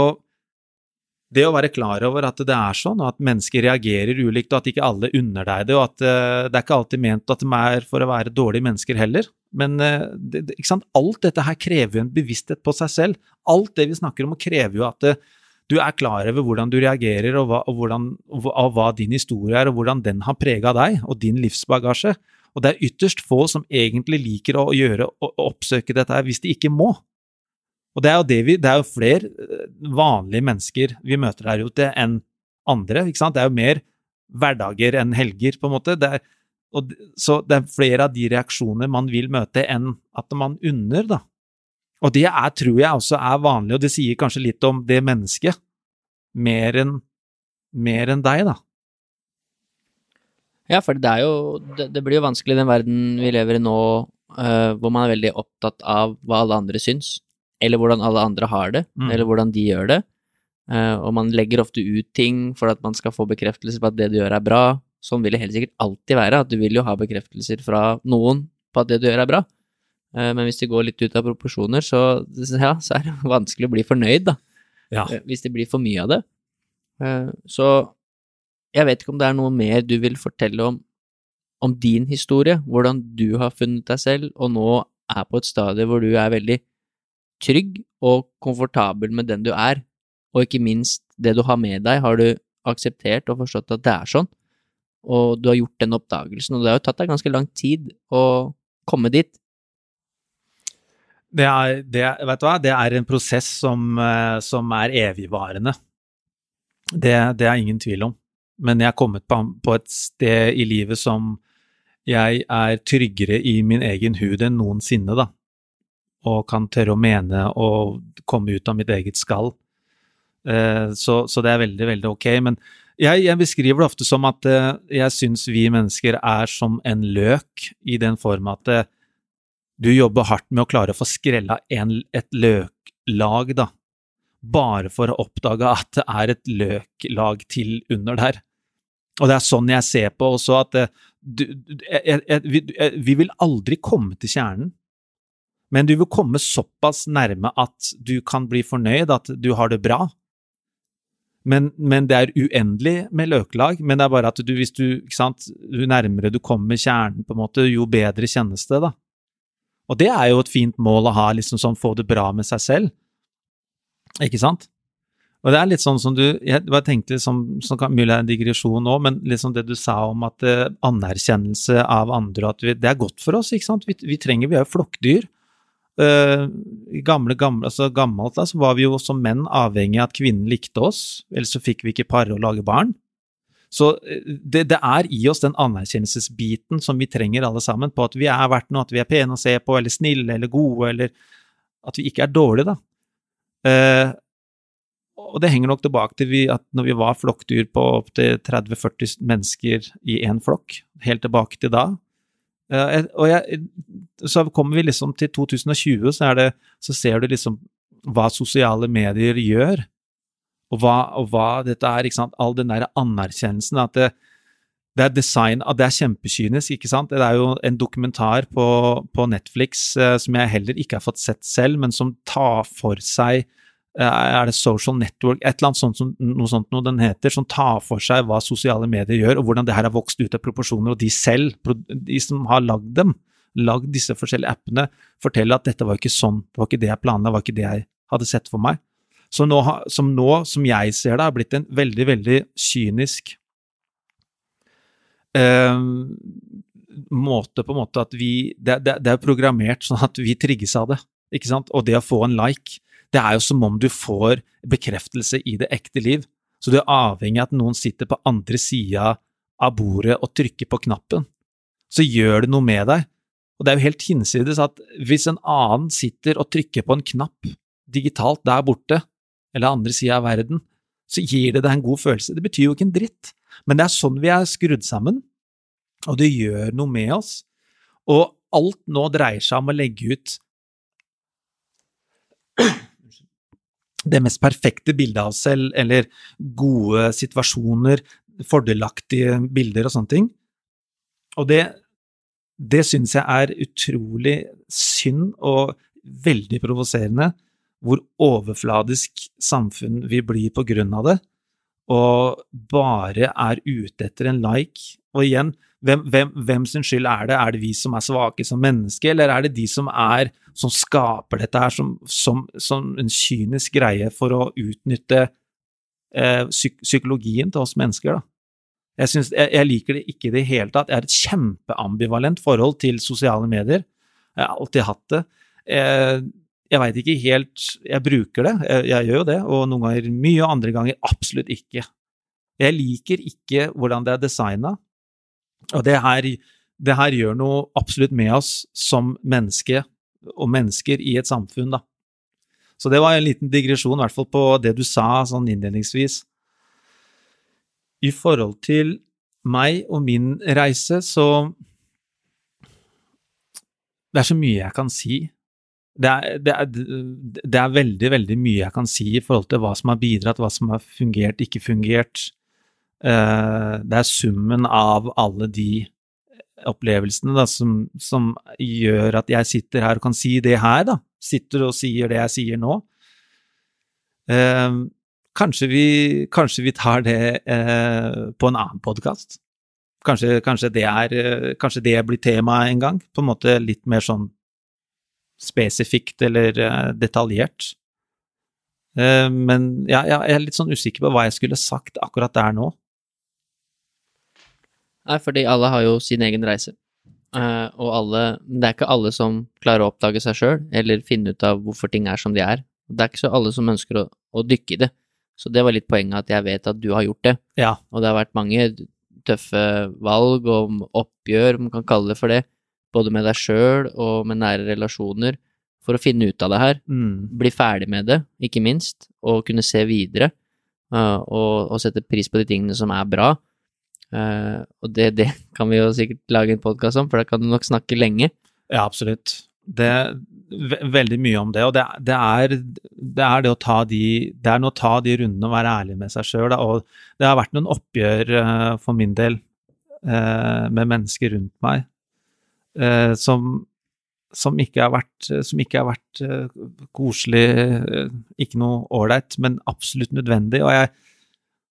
det å være klar over at det er sånn, og at mennesker reagerer ulikt, og at ikke alle unner deg det, og at uh, det er ikke alltid ment at de er for å være dårlige mennesker heller, men det, det, ikke sant, alt dette her krever jo en bevissthet på seg selv. Alt det vi snakker om, krever jo at uh, du er klar over hvordan du reagerer, og hva, og hvordan, og, og hva din historie er, og hvordan den har prega deg, og din livsbagasje. Og det er ytterst få som egentlig liker å gjøre oppsøke dette her hvis de ikke må. Og det er jo det vi Det er jo flere vanlige mennesker vi møter der ute enn andre, ikke sant. Det er jo mer hverdager enn helger, på en måte. Det er, og, så det er flere av de reaksjoner man vil møte, enn at man unner, da. Og det er, tror jeg også er vanlig, og det sier kanskje litt om det mennesket, mer enn mer enn deg, da. Ja, for det er jo Det, det blir jo vanskelig i den verden vi lever i nå, uh, hvor man er veldig opptatt av hva alle andre syns, eller hvordan alle andre har det, Mm. eller hvordan de gjør det. Uh, og man legger ofte ut ting for at man skal få bekreftelse på at det du gjør, er bra. Sånn vil det helt sikkert alltid være, at du vil jo ha bekreftelser fra noen på at det du gjør, er bra. Uh, men hvis det går litt ut av proporsjoner, så, ja, så er det vanskelig å bli fornøyd, da. Ja. Uh, hvis det blir for mye av det. Uh, så jeg vet ikke om det er noe mer du vil fortelle om, om din historie, hvordan du har funnet deg selv, og nå er på et stadie hvor du er veldig trygg og komfortabel med den du er, og ikke minst det du har med deg, har du akseptert og forstått at det er sånn, og du har gjort den oppdagelsen, og det har jo tatt deg ganske lang tid å komme dit. Det er, det, vet du hva? det er en prosess som, eh, som er evigvarende. Det, det, er ingen tvil om. Men jeg er kommet på, på, et sted i livet som jeg er tryggere i min egen hud enn noensinne, da. Og kan tørre å mene og komme ut av mitt eget skall. Eh, så, så, det er veldig, veldig ok. Men jeg, jeg beskriver det ofte som at eh, jeg syns vi mennesker er som en løk, i den form at du jobber hardt med å klare å få skrella en, et løklag, da. Bare for å oppdage at det er et løklag til under der. Og det er sånn jeg ser på også, at du, jeg, jeg, vi, vi vil aldri komme til kjernen, men du vil komme såpass nærme at du kan bli fornøyd, at du har det bra. Men, men, det er uendelig med løklag. Men det er bare at du, hvis du, sant, jo nærmere du kommer kjernen, på en måte, jo bedre kjennes det, da. Og det er jo et fint mål å ha, liksom sånn få det bra med seg selv. Ikke sant? Og det er litt sånn som du Jeg tenkte liksom, som kan, Mulig det er en digresjon nå, men liksom det du sa om at eh, anerkjennelse av andre, at vi, det er godt for oss, ikke sant? Vi, vi trenger Vi er jo flokkdyr. Uh, gamle, gamle, altså gammelt da, så var vi jo som menn avhengig av at kvinnen likte oss, ellers så fikk vi ikke pare og lage barn. Så eh, det, det, er i oss den anerkjennelsesbiten som vi trenger alle sammen, på at vi er verdt noe, at vi er pene å se på, eller snille eller gode, eller at vi ikke er dårlige, da. Eh, og det henger nok tilbake til vi, at når vi var flokkdyr på opptil 30-40 mennesker i én flokk, helt tilbake til da, Eh, og jeg, så kommer vi liksom til 2020, så, det, så, ser du liksom hva sosiale medier gjør, og hva, og hva dette er, ikke sant, all den der anerkjennelsen, at det, det er design, at det er kjempekynisk, ikke sant. Det er jo en dokumentar på, på Netflix eh, som jeg heller ikke har fått sett selv, men som tar for seg Eh, er det Social Network, et eller annet sånt som, noe sånt noe den heter, som tar for seg hva sosiale medier gjør, og hvordan det her har vokst ut av proporsjoner, og de selv, de som har lagd dem, lagd disse forskjellige appene, forteller at dette var ikke sånn, det var ikke det jeg planla, det var ikke det jeg hadde sett for meg. Så nå, som nå, som jeg ser det, har blitt en veldig, veldig kynisk eh, måte på en måte at vi det, det, det er programmert sånn at vi trigges av det, ikke sant, og det å få en like det er jo som om du får bekreftelse i det ekte liv. Så du er avhengig av at noen sitter på andre sida av bordet og trykker på knappen. Så gjør det noe med deg. Og det er jo helt hinsides at hvis en annen sitter og trykker på en knapp digitalt der borte, eller andre sida av verden, så gir det deg en god følelse. Det betyr jo ikke en dritt, men det er sånn vi er skrudd sammen, og det gjør noe med oss. Og alt nå dreier seg om å legge ut det mest perfekte bildet av oss selv, eller gode situasjoner, fordelaktige bilder og sånne ting. Og det, det syns jeg er utrolig synd og veldig provoserende, hvor overfladisk samfunn vi blir på grunn av det, og bare er ute etter en like. Og igjen, hvem, hvem, hvem sin skyld er det? Er det vi som er svake som mennesker, eller er det de som er som skaper dette her som, som, som en kynisk greie for å utnytte eh, psyk psykologien til oss mennesker, da. Jeg, synes, jeg, jeg, liker det ikke i det hele tatt. Jeg har et kjempeambivalent forhold til sosiale medier. Jeg har alltid hatt det. Jeg, jeg veit ikke helt Jeg bruker det, jeg, jeg, gjør jo det, og noen ganger mye, og andre ganger absolutt ikke. Jeg liker ikke hvordan det er designa, og det her, det her gjør noe absolutt med oss som menneske og mennesker i et samfunn, da. Så det var en liten digresjon, i hvert fall på det du sa sånn innledningsvis. I forhold til meg og min reise, så Det er så mye jeg kan si. Det er, det, er, det er, veldig, veldig mye jeg kan si i forhold til hva som har bidratt, hva som har fungert, ikke fungert. Eh, det er summen av alle de opplevelsene da, som, som, gjør at jeg sitter her og kan si det her, da. Sitter og sier det jeg sier nå. Eh, kanskje, vi, kanskje, vi, tar det eh, på en annen podkast. Kanskje, kanskje, kanskje det blir tema en gang? På en måte litt mer sånn spesifikt eller uh, detaljert. Uh, men ja, jeg er litt sånn usikker på hva jeg skulle sagt akkurat der nå. Nei, fordi alle har jo sin egen reise. Uh, og alle Det er ikke alle som klarer å oppdage seg sjøl, eller finne ut av hvorfor ting er som de er. Det er ikke så alle som ønsker å, å dykke i det. Så det var litt poenget at jeg vet at du har gjort det. Ja. Og det har vært mange tøffe valg og oppgjør, man kan kalle det for det, både med deg sjøl og med nære relasjoner, for å finne ut av det her. Mm. Bli ferdig med det, ikke minst, og kunne se videre. Uh, og, og, sette pris på de tingene som er bra. Uh, og det, det, kan vi jo sikkert lage en podkast om, for da kan du nok snakke lenge. Ja, absolutt. Det er veldig mye om det, og det, det, er, det, er, det å ta de Det er noe å ta de rundene og være ærlig med seg sjøl. Og det har vært noen oppgjør uh, for min del med mennesker rundt meg som, som, ikke har vært, som ikke har vært koselig, ikke noe ålreit, men absolutt nødvendig. og jeg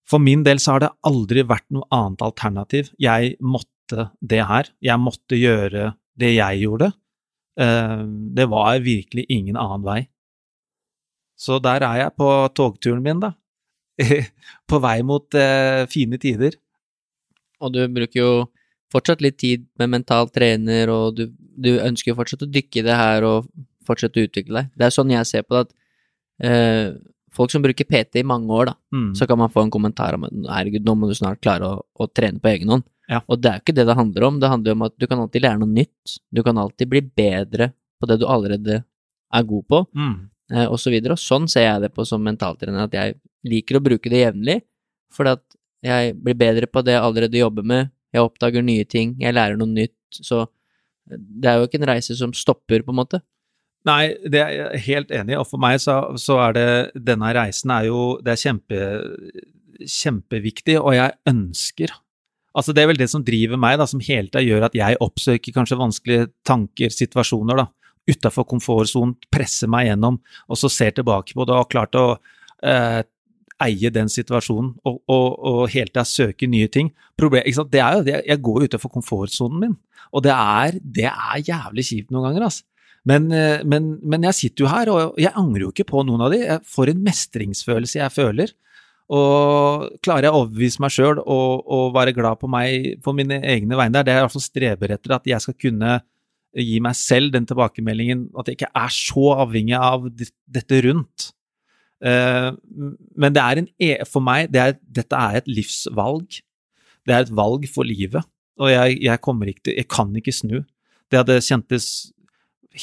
for min del så har det aldri vært noe annet alternativ. Jeg måtte det her. Jeg måtte gjøre det jeg gjorde. Eh, det var virkelig ingen annen vei. Så der er jeg på togturen min, da. på vei mot eh, fine tider. Og du bruker jo fortsatt litt tid med mental trener, og du, du ønsker jo fortsatt å dykke i det her og fortsette å utvikle deg. Det er sånn jeg ser på det, at eh, folk som bruker PT i mange år, da, mm. så kan man få en kommentar om herregud, nå må du snart klare å, å trene på egen hånd. Ja. Og det er jo ikke det det handler om, det handler om at du kan alltid lære noe nytt, du kan alltid bli bedre på det du allerede er god på, mm. eh, og så videre. Og sånn ser jeg det på som mentaltrener, at jeg liker å bruke det jevnlig, fordi at jeg blir bedre på det jeg allerede jobber med, jeg oppdager nye ting, jeg lærer noe nytt, så det er jo ikke en reise som stopper, på en måte. Nei, det er jeg helt enig i. Og for meg så, så, er det Denne reisen er jo Det er kjempe, kjempeviktig, og jeg ønsker Altså, det er vel det som driver meg, da, som hele tida gjør at jeg oppsøker kanskje vanskelige tanker, situasjoner, da, utafor komfortsonen, presser meg gjennom, og så ser tilbake på det og har klart å eh, eie den situasjonen og, og, og hele tida søke nye ting. Problem, det er jo jeg går utenfor komfortsonen min, og det er, det er jævlig kjipt noen ganger, altså. Men, eh, men, men, jeg sitter jo her, og jeg angrer jo ikke på noen av de. Jeg får en mestringsfølelse jeg føler. Og klarer jeg å overbevise meg sjøl og, og, være glad på meg på mine egne vegne, det er jeg fall streber etter, at jeg skal kunne gi meg selv den tilbakemeldingen at jeg ikke er så avhengig av dette rundt. Uh, men det er en, e, for meg, det er, dette er et livsvalg. Det er et valg for livet, og jeg, jeg kommer ikke til Jeg kan ikke snu. Det hadde kjentes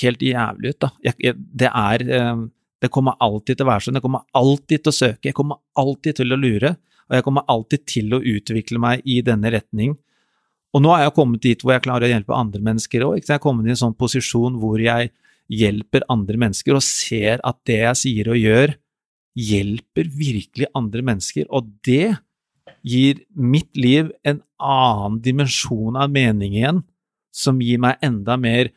helt jævlig ut, da. Jeg, jeg, det er eh, Det kommer alltid til å være sånn. Jeg kommer alltid til å søke. Jeg kommer alltid til å lure. Og jeg kommer alltid til å utvikle meg i denne retning. Og nå er jeg kommet dit hvor jeg klarer å hjelpe andre mennesker òg. Jeg er kommet i en sånn posisjon hvor jeg hjelper andre mennesker og ser at det jeg sier og gjør, hjelper virkelig andre mennesker. Og det gir mitt liv en annen dimensjon av mening igjen, som gir meg enda mer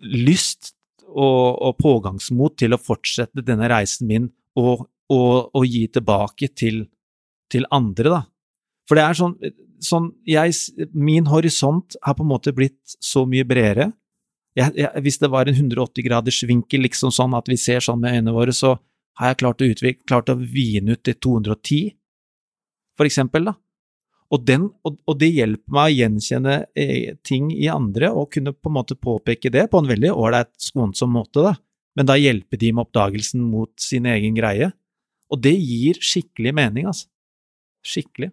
lyst og, og, pågangsmot til å fortsette denne reisen min og, og, og gi tilbake til, til, andre, da. For det er sånn, sånn jeg, Min horisont har på en måte blitt så mye bredere. Jeg, jeg, hvis det var en 180 graders vinkel, liksom sånn at vi ser sånn med øynene våre, så har jeg klart å, utvikle, klart å vine ut til 210, for eksempel, da. Og, den, og, og, det hjelper meg å gjenkjenne eh, ting i andre og kunne på en måte påpeke det på en veldig ålreit, skånsom måte, da. Men da hjelper de med oppdagelsen mot sin egen greie. Og det gir skikkelig mening, altså. Skikkelig.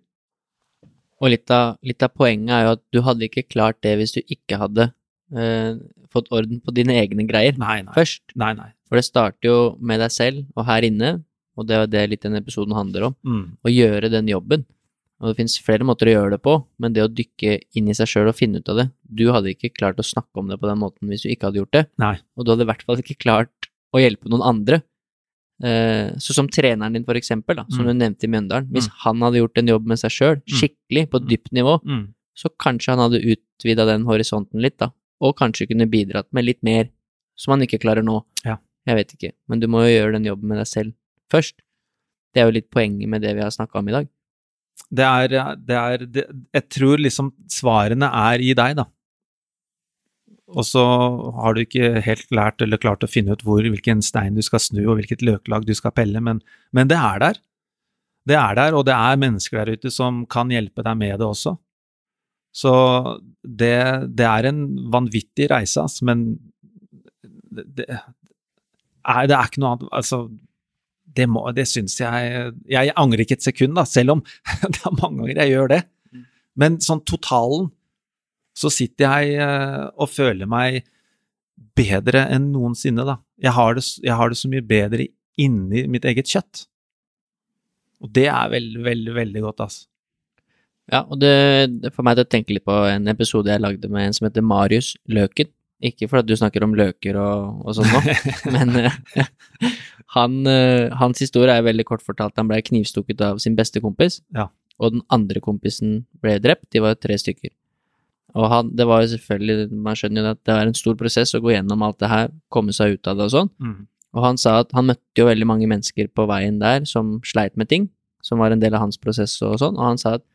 Og litt av, litt av poenget er jo at du hadde ikke klart det hvis du ikke hadde eh, fått orden på dine egne greier nei, nei. først. Nei, nei. For det starter jo med deg selv og her inne, og det er det litt denne episoden handler om. Mm. Å gjøre den jobben. Og det finnes flere måter å gjøre det på, men det å dykke inn i seg sjøl og finne ut av det Du hadde ikke klart å snakke om det på den måten hvis du ikke hadde gjort det. Nei. Og du hadde i hvert fall ikke klart å hjelpe noen andre. Eh, så som treneren din, for eksempel, da, som Mm. du nevnte i Mjøndalen. Hvis Mm. han hadde gjort en jobb med seg sjøl, skikkelig, på dypt nivå, Mm. så kanskje han hadde utvida den horisonten litt, da. Og kanskje kunne bidratt med litt mer, som han ikke klarer nå. Ja. Jeg vet ikke, men du må jo gjøre den jobben med deg selv først. Det er jo litt poenget med det vi har snakka om i dag. Det er, det er det, Jeg tror liksom svarene er i deg, da. Og så har du ikke helt lært eller klart å finne ut hvor, hvilken stein du skal snu og hvilket løklag du skal pelle, men, men det er der. Det er der, og det er mennesker der ute som kan hjelpe deg med det også. Så det, det er en vanvittig reise, ass, men det, er, det er ikke noe annet Altså, det, må, det syns jeg Jeg angrer ikke et sekund, da, selv om det er mange ganger jeg gjør det. Men sånn totalen, så sitter jeg eh, og føler meg bedre enn noensinne, da. Jeg har det, jeg har det så mye bedre inni mitt eget kjøtt. Og det er veldig, veldig, veldig godt, altså. Ja, og det, det får meg til å tenke litt på en episode jeg lagde med en som heter Marius Løken. Ikke fordi du snakker om løker og, og sånn nå, men uh, han, uh, hans historie er veldig kort fortalt. Han ble knivstukket av sin beste kompis, Ja. og den andre kompisen ble drept. De var tre stykker. Og han, det var jo selvfølgelig, man skjønner jo at det er en stor prosess å gå gjennom alt det her, komme seg ut av det og sånn. Mm. Og han sa at han møtte jo veldig mange mennesker på veien der som sleit med ting, som var en del av hans prosess og sånn, og han sa at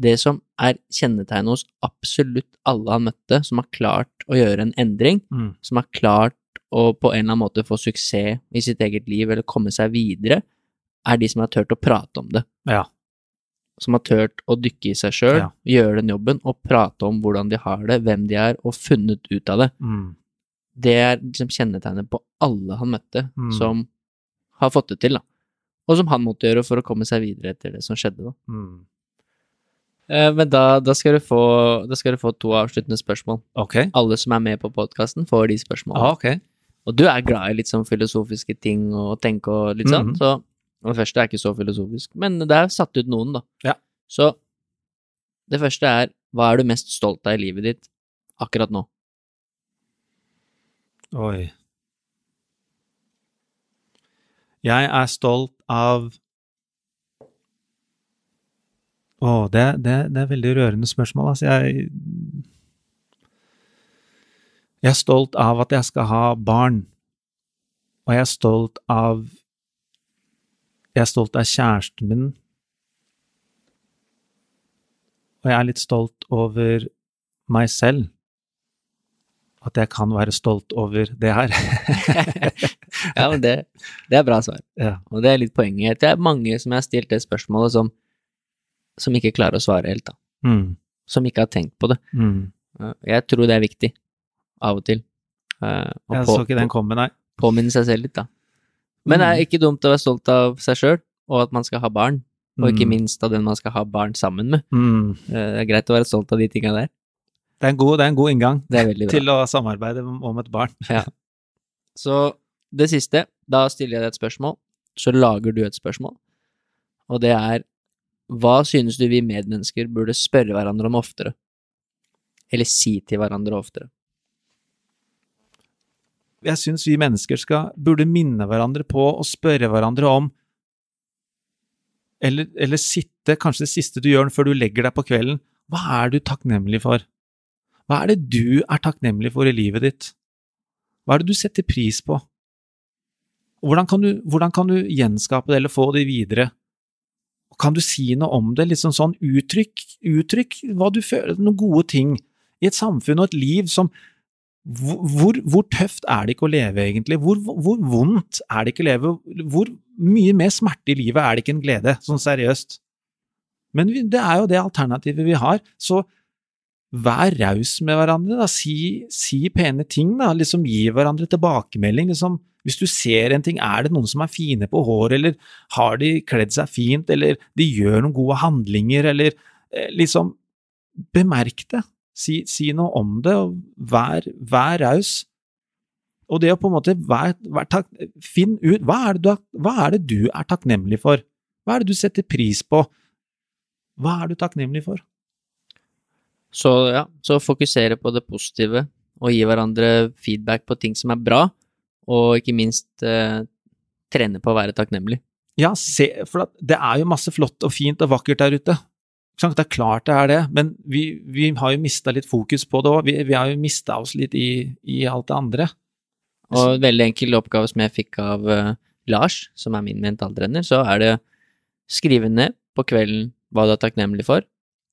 det som er kjennetegnet hos absolutt alle han møtte, som har klart å gjøre en endring, Mm. som har klart å på en eller annen måte få suksess i sitt eget liv eller komme seg videre, er de som har turt å prate om det. Ja. Som har turt å dykke i seg sjøl, Ja. gjøre den jobben og prate om hvordan de har det, hvem de er, og funnet ut av det. Mm. Det er liksom kjennetegnet på alle han møtte, Mm. som har fått det til, da. Og som han måtte gjøre for å komme seg videre etter det som skjedde, da. Mm. Eh, Men da, da, skal du få, da skal du få to avsluttende spørsmål. Ok. Alle som er med på podkasten, får de spørsmålene. Ah, okay. Og du er glad i litt sånn filosofiske ting og tenke og litt sånn, Mhm. så det første er ikke så filosofisk, men det er satt ut noen, da. Ja. Så det første er hva er du mest stolt av i livet ditt akkurat nå? Oi. Jeg er stolt av Å, det, det, det er veldig rørende spørsmål. Altså, jeg Jeg er stolt av at jeg skal ha barn. Og jeg er stolt av Jeg er stolt av kjæresten min. Og jeg er litt stolt over meg selv at jeg kan være stolt over det her. Ja, men det, det er bra svar. ja. Og det er litt poenget. Det er mange som jeg har stilt det spørsmålet som, som ikke klarer å svare helt, da. Mm. Som ikke har tenkt på det. Mm. Eh, Jeg tror det er viktig, av og til. eh, Jeg på- så ikke den komme, nei. påminne seg selv litt, da. Men det er Mm. ikke dumt å være stolt av seg sjøl, og at man skal ha barn. Og ikke Mm. minst av den man skal ha barn sammen med. Mm. Eh, Det er greit å være stolt av de tinga der. Det, er en god, det er en god inngang Det bra. til å samarbeide om et barn. Så det siste, da stiller jeg deg et spørsmål, så lager du et spørsmål, og det er hva synes du vi medmennesker burde spørre hverandre om oftere? Eller si til hverandre oftere? Jeg synes vi mennesker skal, burde minne hverandre på å spørre hverandre om eller, eller sitte, kanskje det siste du gjør før du legger deg på kvelden, hva er du takknemlig for? Hva er det du er takknemlig for i livet ditt? Hva er det du setter pris på? Hvordan kan du, hvordan kan du gjenskape det eller få det videre? Kan du si noe om det? Litt sånn uttrykk, uttrykk hva du føler, noen gode ting i et samfunn og et liv som hvor, hvor, tøft er det ikke å leve, egentlig? Hvor, hvor vondt er det ikke å leve? Hvor mye mer smerte i livet er det ikke en glede, sånn seriøst? Men det er jo det alternativet vi har, så vær raus med hverandre, da. Si, si pene ting, da. Liksom gi hverandre tilbakemelding. Liksom, hvis du ser en ting, er det noen som er fine på håret, eller har de kledd seg fint, eller de gjør noen gode handlinger, eller eh, liksom Bemerk det. Si, si noe om det, og vær, vær raus. Og det å på en måte vær, vær takk, Finn ut hva er, du, hva er det du er takknemlig for? Hva er det du setter pris på? Hva er du takknemlig for? Så ja, så fokusere på det positive, og gi hverandre feedback på ting som er bra, og ikke minst eh, trene på å være takknemlig. Ja, se, for det er jo masse flott og fint og vakkert der ute. Det er klart det er det, men vi, vi har jo mista litt fokus på det òg. Vi, vi har jo mista oss litt i, i alt det andre. Og en veldig enkel oppgave som jeg fikk av uh, Lars, som er min mentaltrener, så er det skrive ned på kvelden hva du er takknemlig for,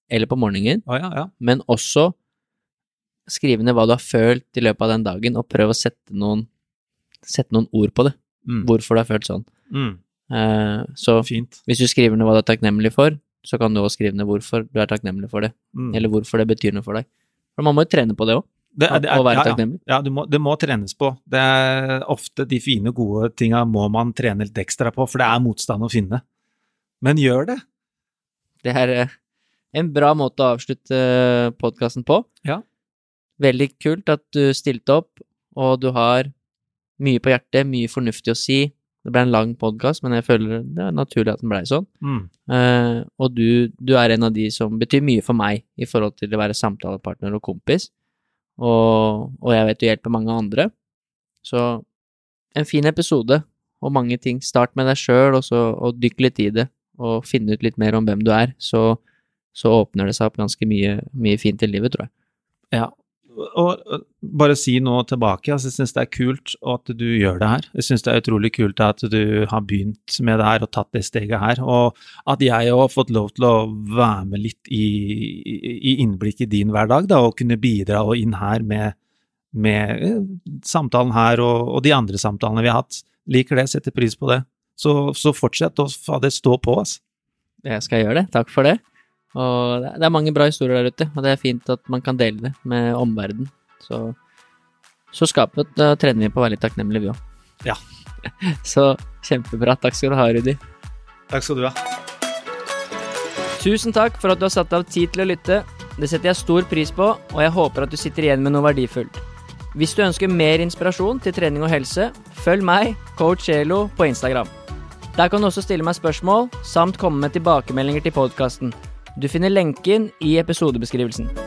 eller på morgenen, oh, ja, ja. men også skrive ned hva du har følt i løpet av den dagen, og prøv å sette noen, sette noen ord på det. Mm. Hvorfor du har følt sånn. Mm. Eh, så Fint. hvis du skriver ned hva du er takknemlig for, så kan du også skrive ned hvorfor du er takknemlig for det, Mm. eller hvorfor det betyr noe for deg. For man må jo trene på det òg, Det, det er- å være ja, ja. takknemlig. Ja, du må, det må trenes på. Det er ofte de fine, gode tinga må man trene litt ekstra på, for det er motstand å finne. Men gjør det. Det er eh, en bra måte å avslutte podkasten på. Ja. Veldig kult at du stilte opp, og du har mye på hjertet, mye fornuftig å si. Det ble en lang podkast, men jeg føler det er naturlig at den blei sånn. Mm. Uh, og du, du er en av de som betyr mye for meg i forhold til å være samtalepartner og kompis. Og, og jeg vet du hjelper mange andre. Så en fin episode og mange ting. Start med deg sjøl, og så og dykk litt i det. Og finne ut litt mer om hvem du er. Så, så åpner det seg opp ganske mye, mye fint i livet, tror jeg. Ja. Og bare si noe tilbake. Altså, jeg syns det er kult at du gjør det her. Jeg syns det er utrolig kult at du har begynt med det her og tatt det steget her. Og at jeg òg har fått lov til å være med litt i, i, innblikk i din hverdag, da, og kunne bidra og inn her med, med eh, samtalen her og, og de andre samtalene vi har hatt. Liker det, setter pris på det. Så, så fortsett å stå på, altså. Jeg skal gjøre det. Takk for det. Og det er- mange bra historier der ute, og det er fint at man kan dele det med omverdenen. Så, så skapet da trener vi på å være litt takknemlige, vi òg. Ja. Så kjempebra. Takk skal du ha, Rudi. Takk skal du ha. Tusen takk for at du har satt av tid til å lytte. Det setter jeg stor pris på, og jeg håper at du sitter igjen med noe verdifullt. Hvis du ønsker mer inspirasjon til trening og helse, følg meg, coach Elo, på Instagram. Der kan du også stille meg spørsmål, samt komme med tilbakemeldinger til podkasten. Du finner lenken i episodebeskrivelsen.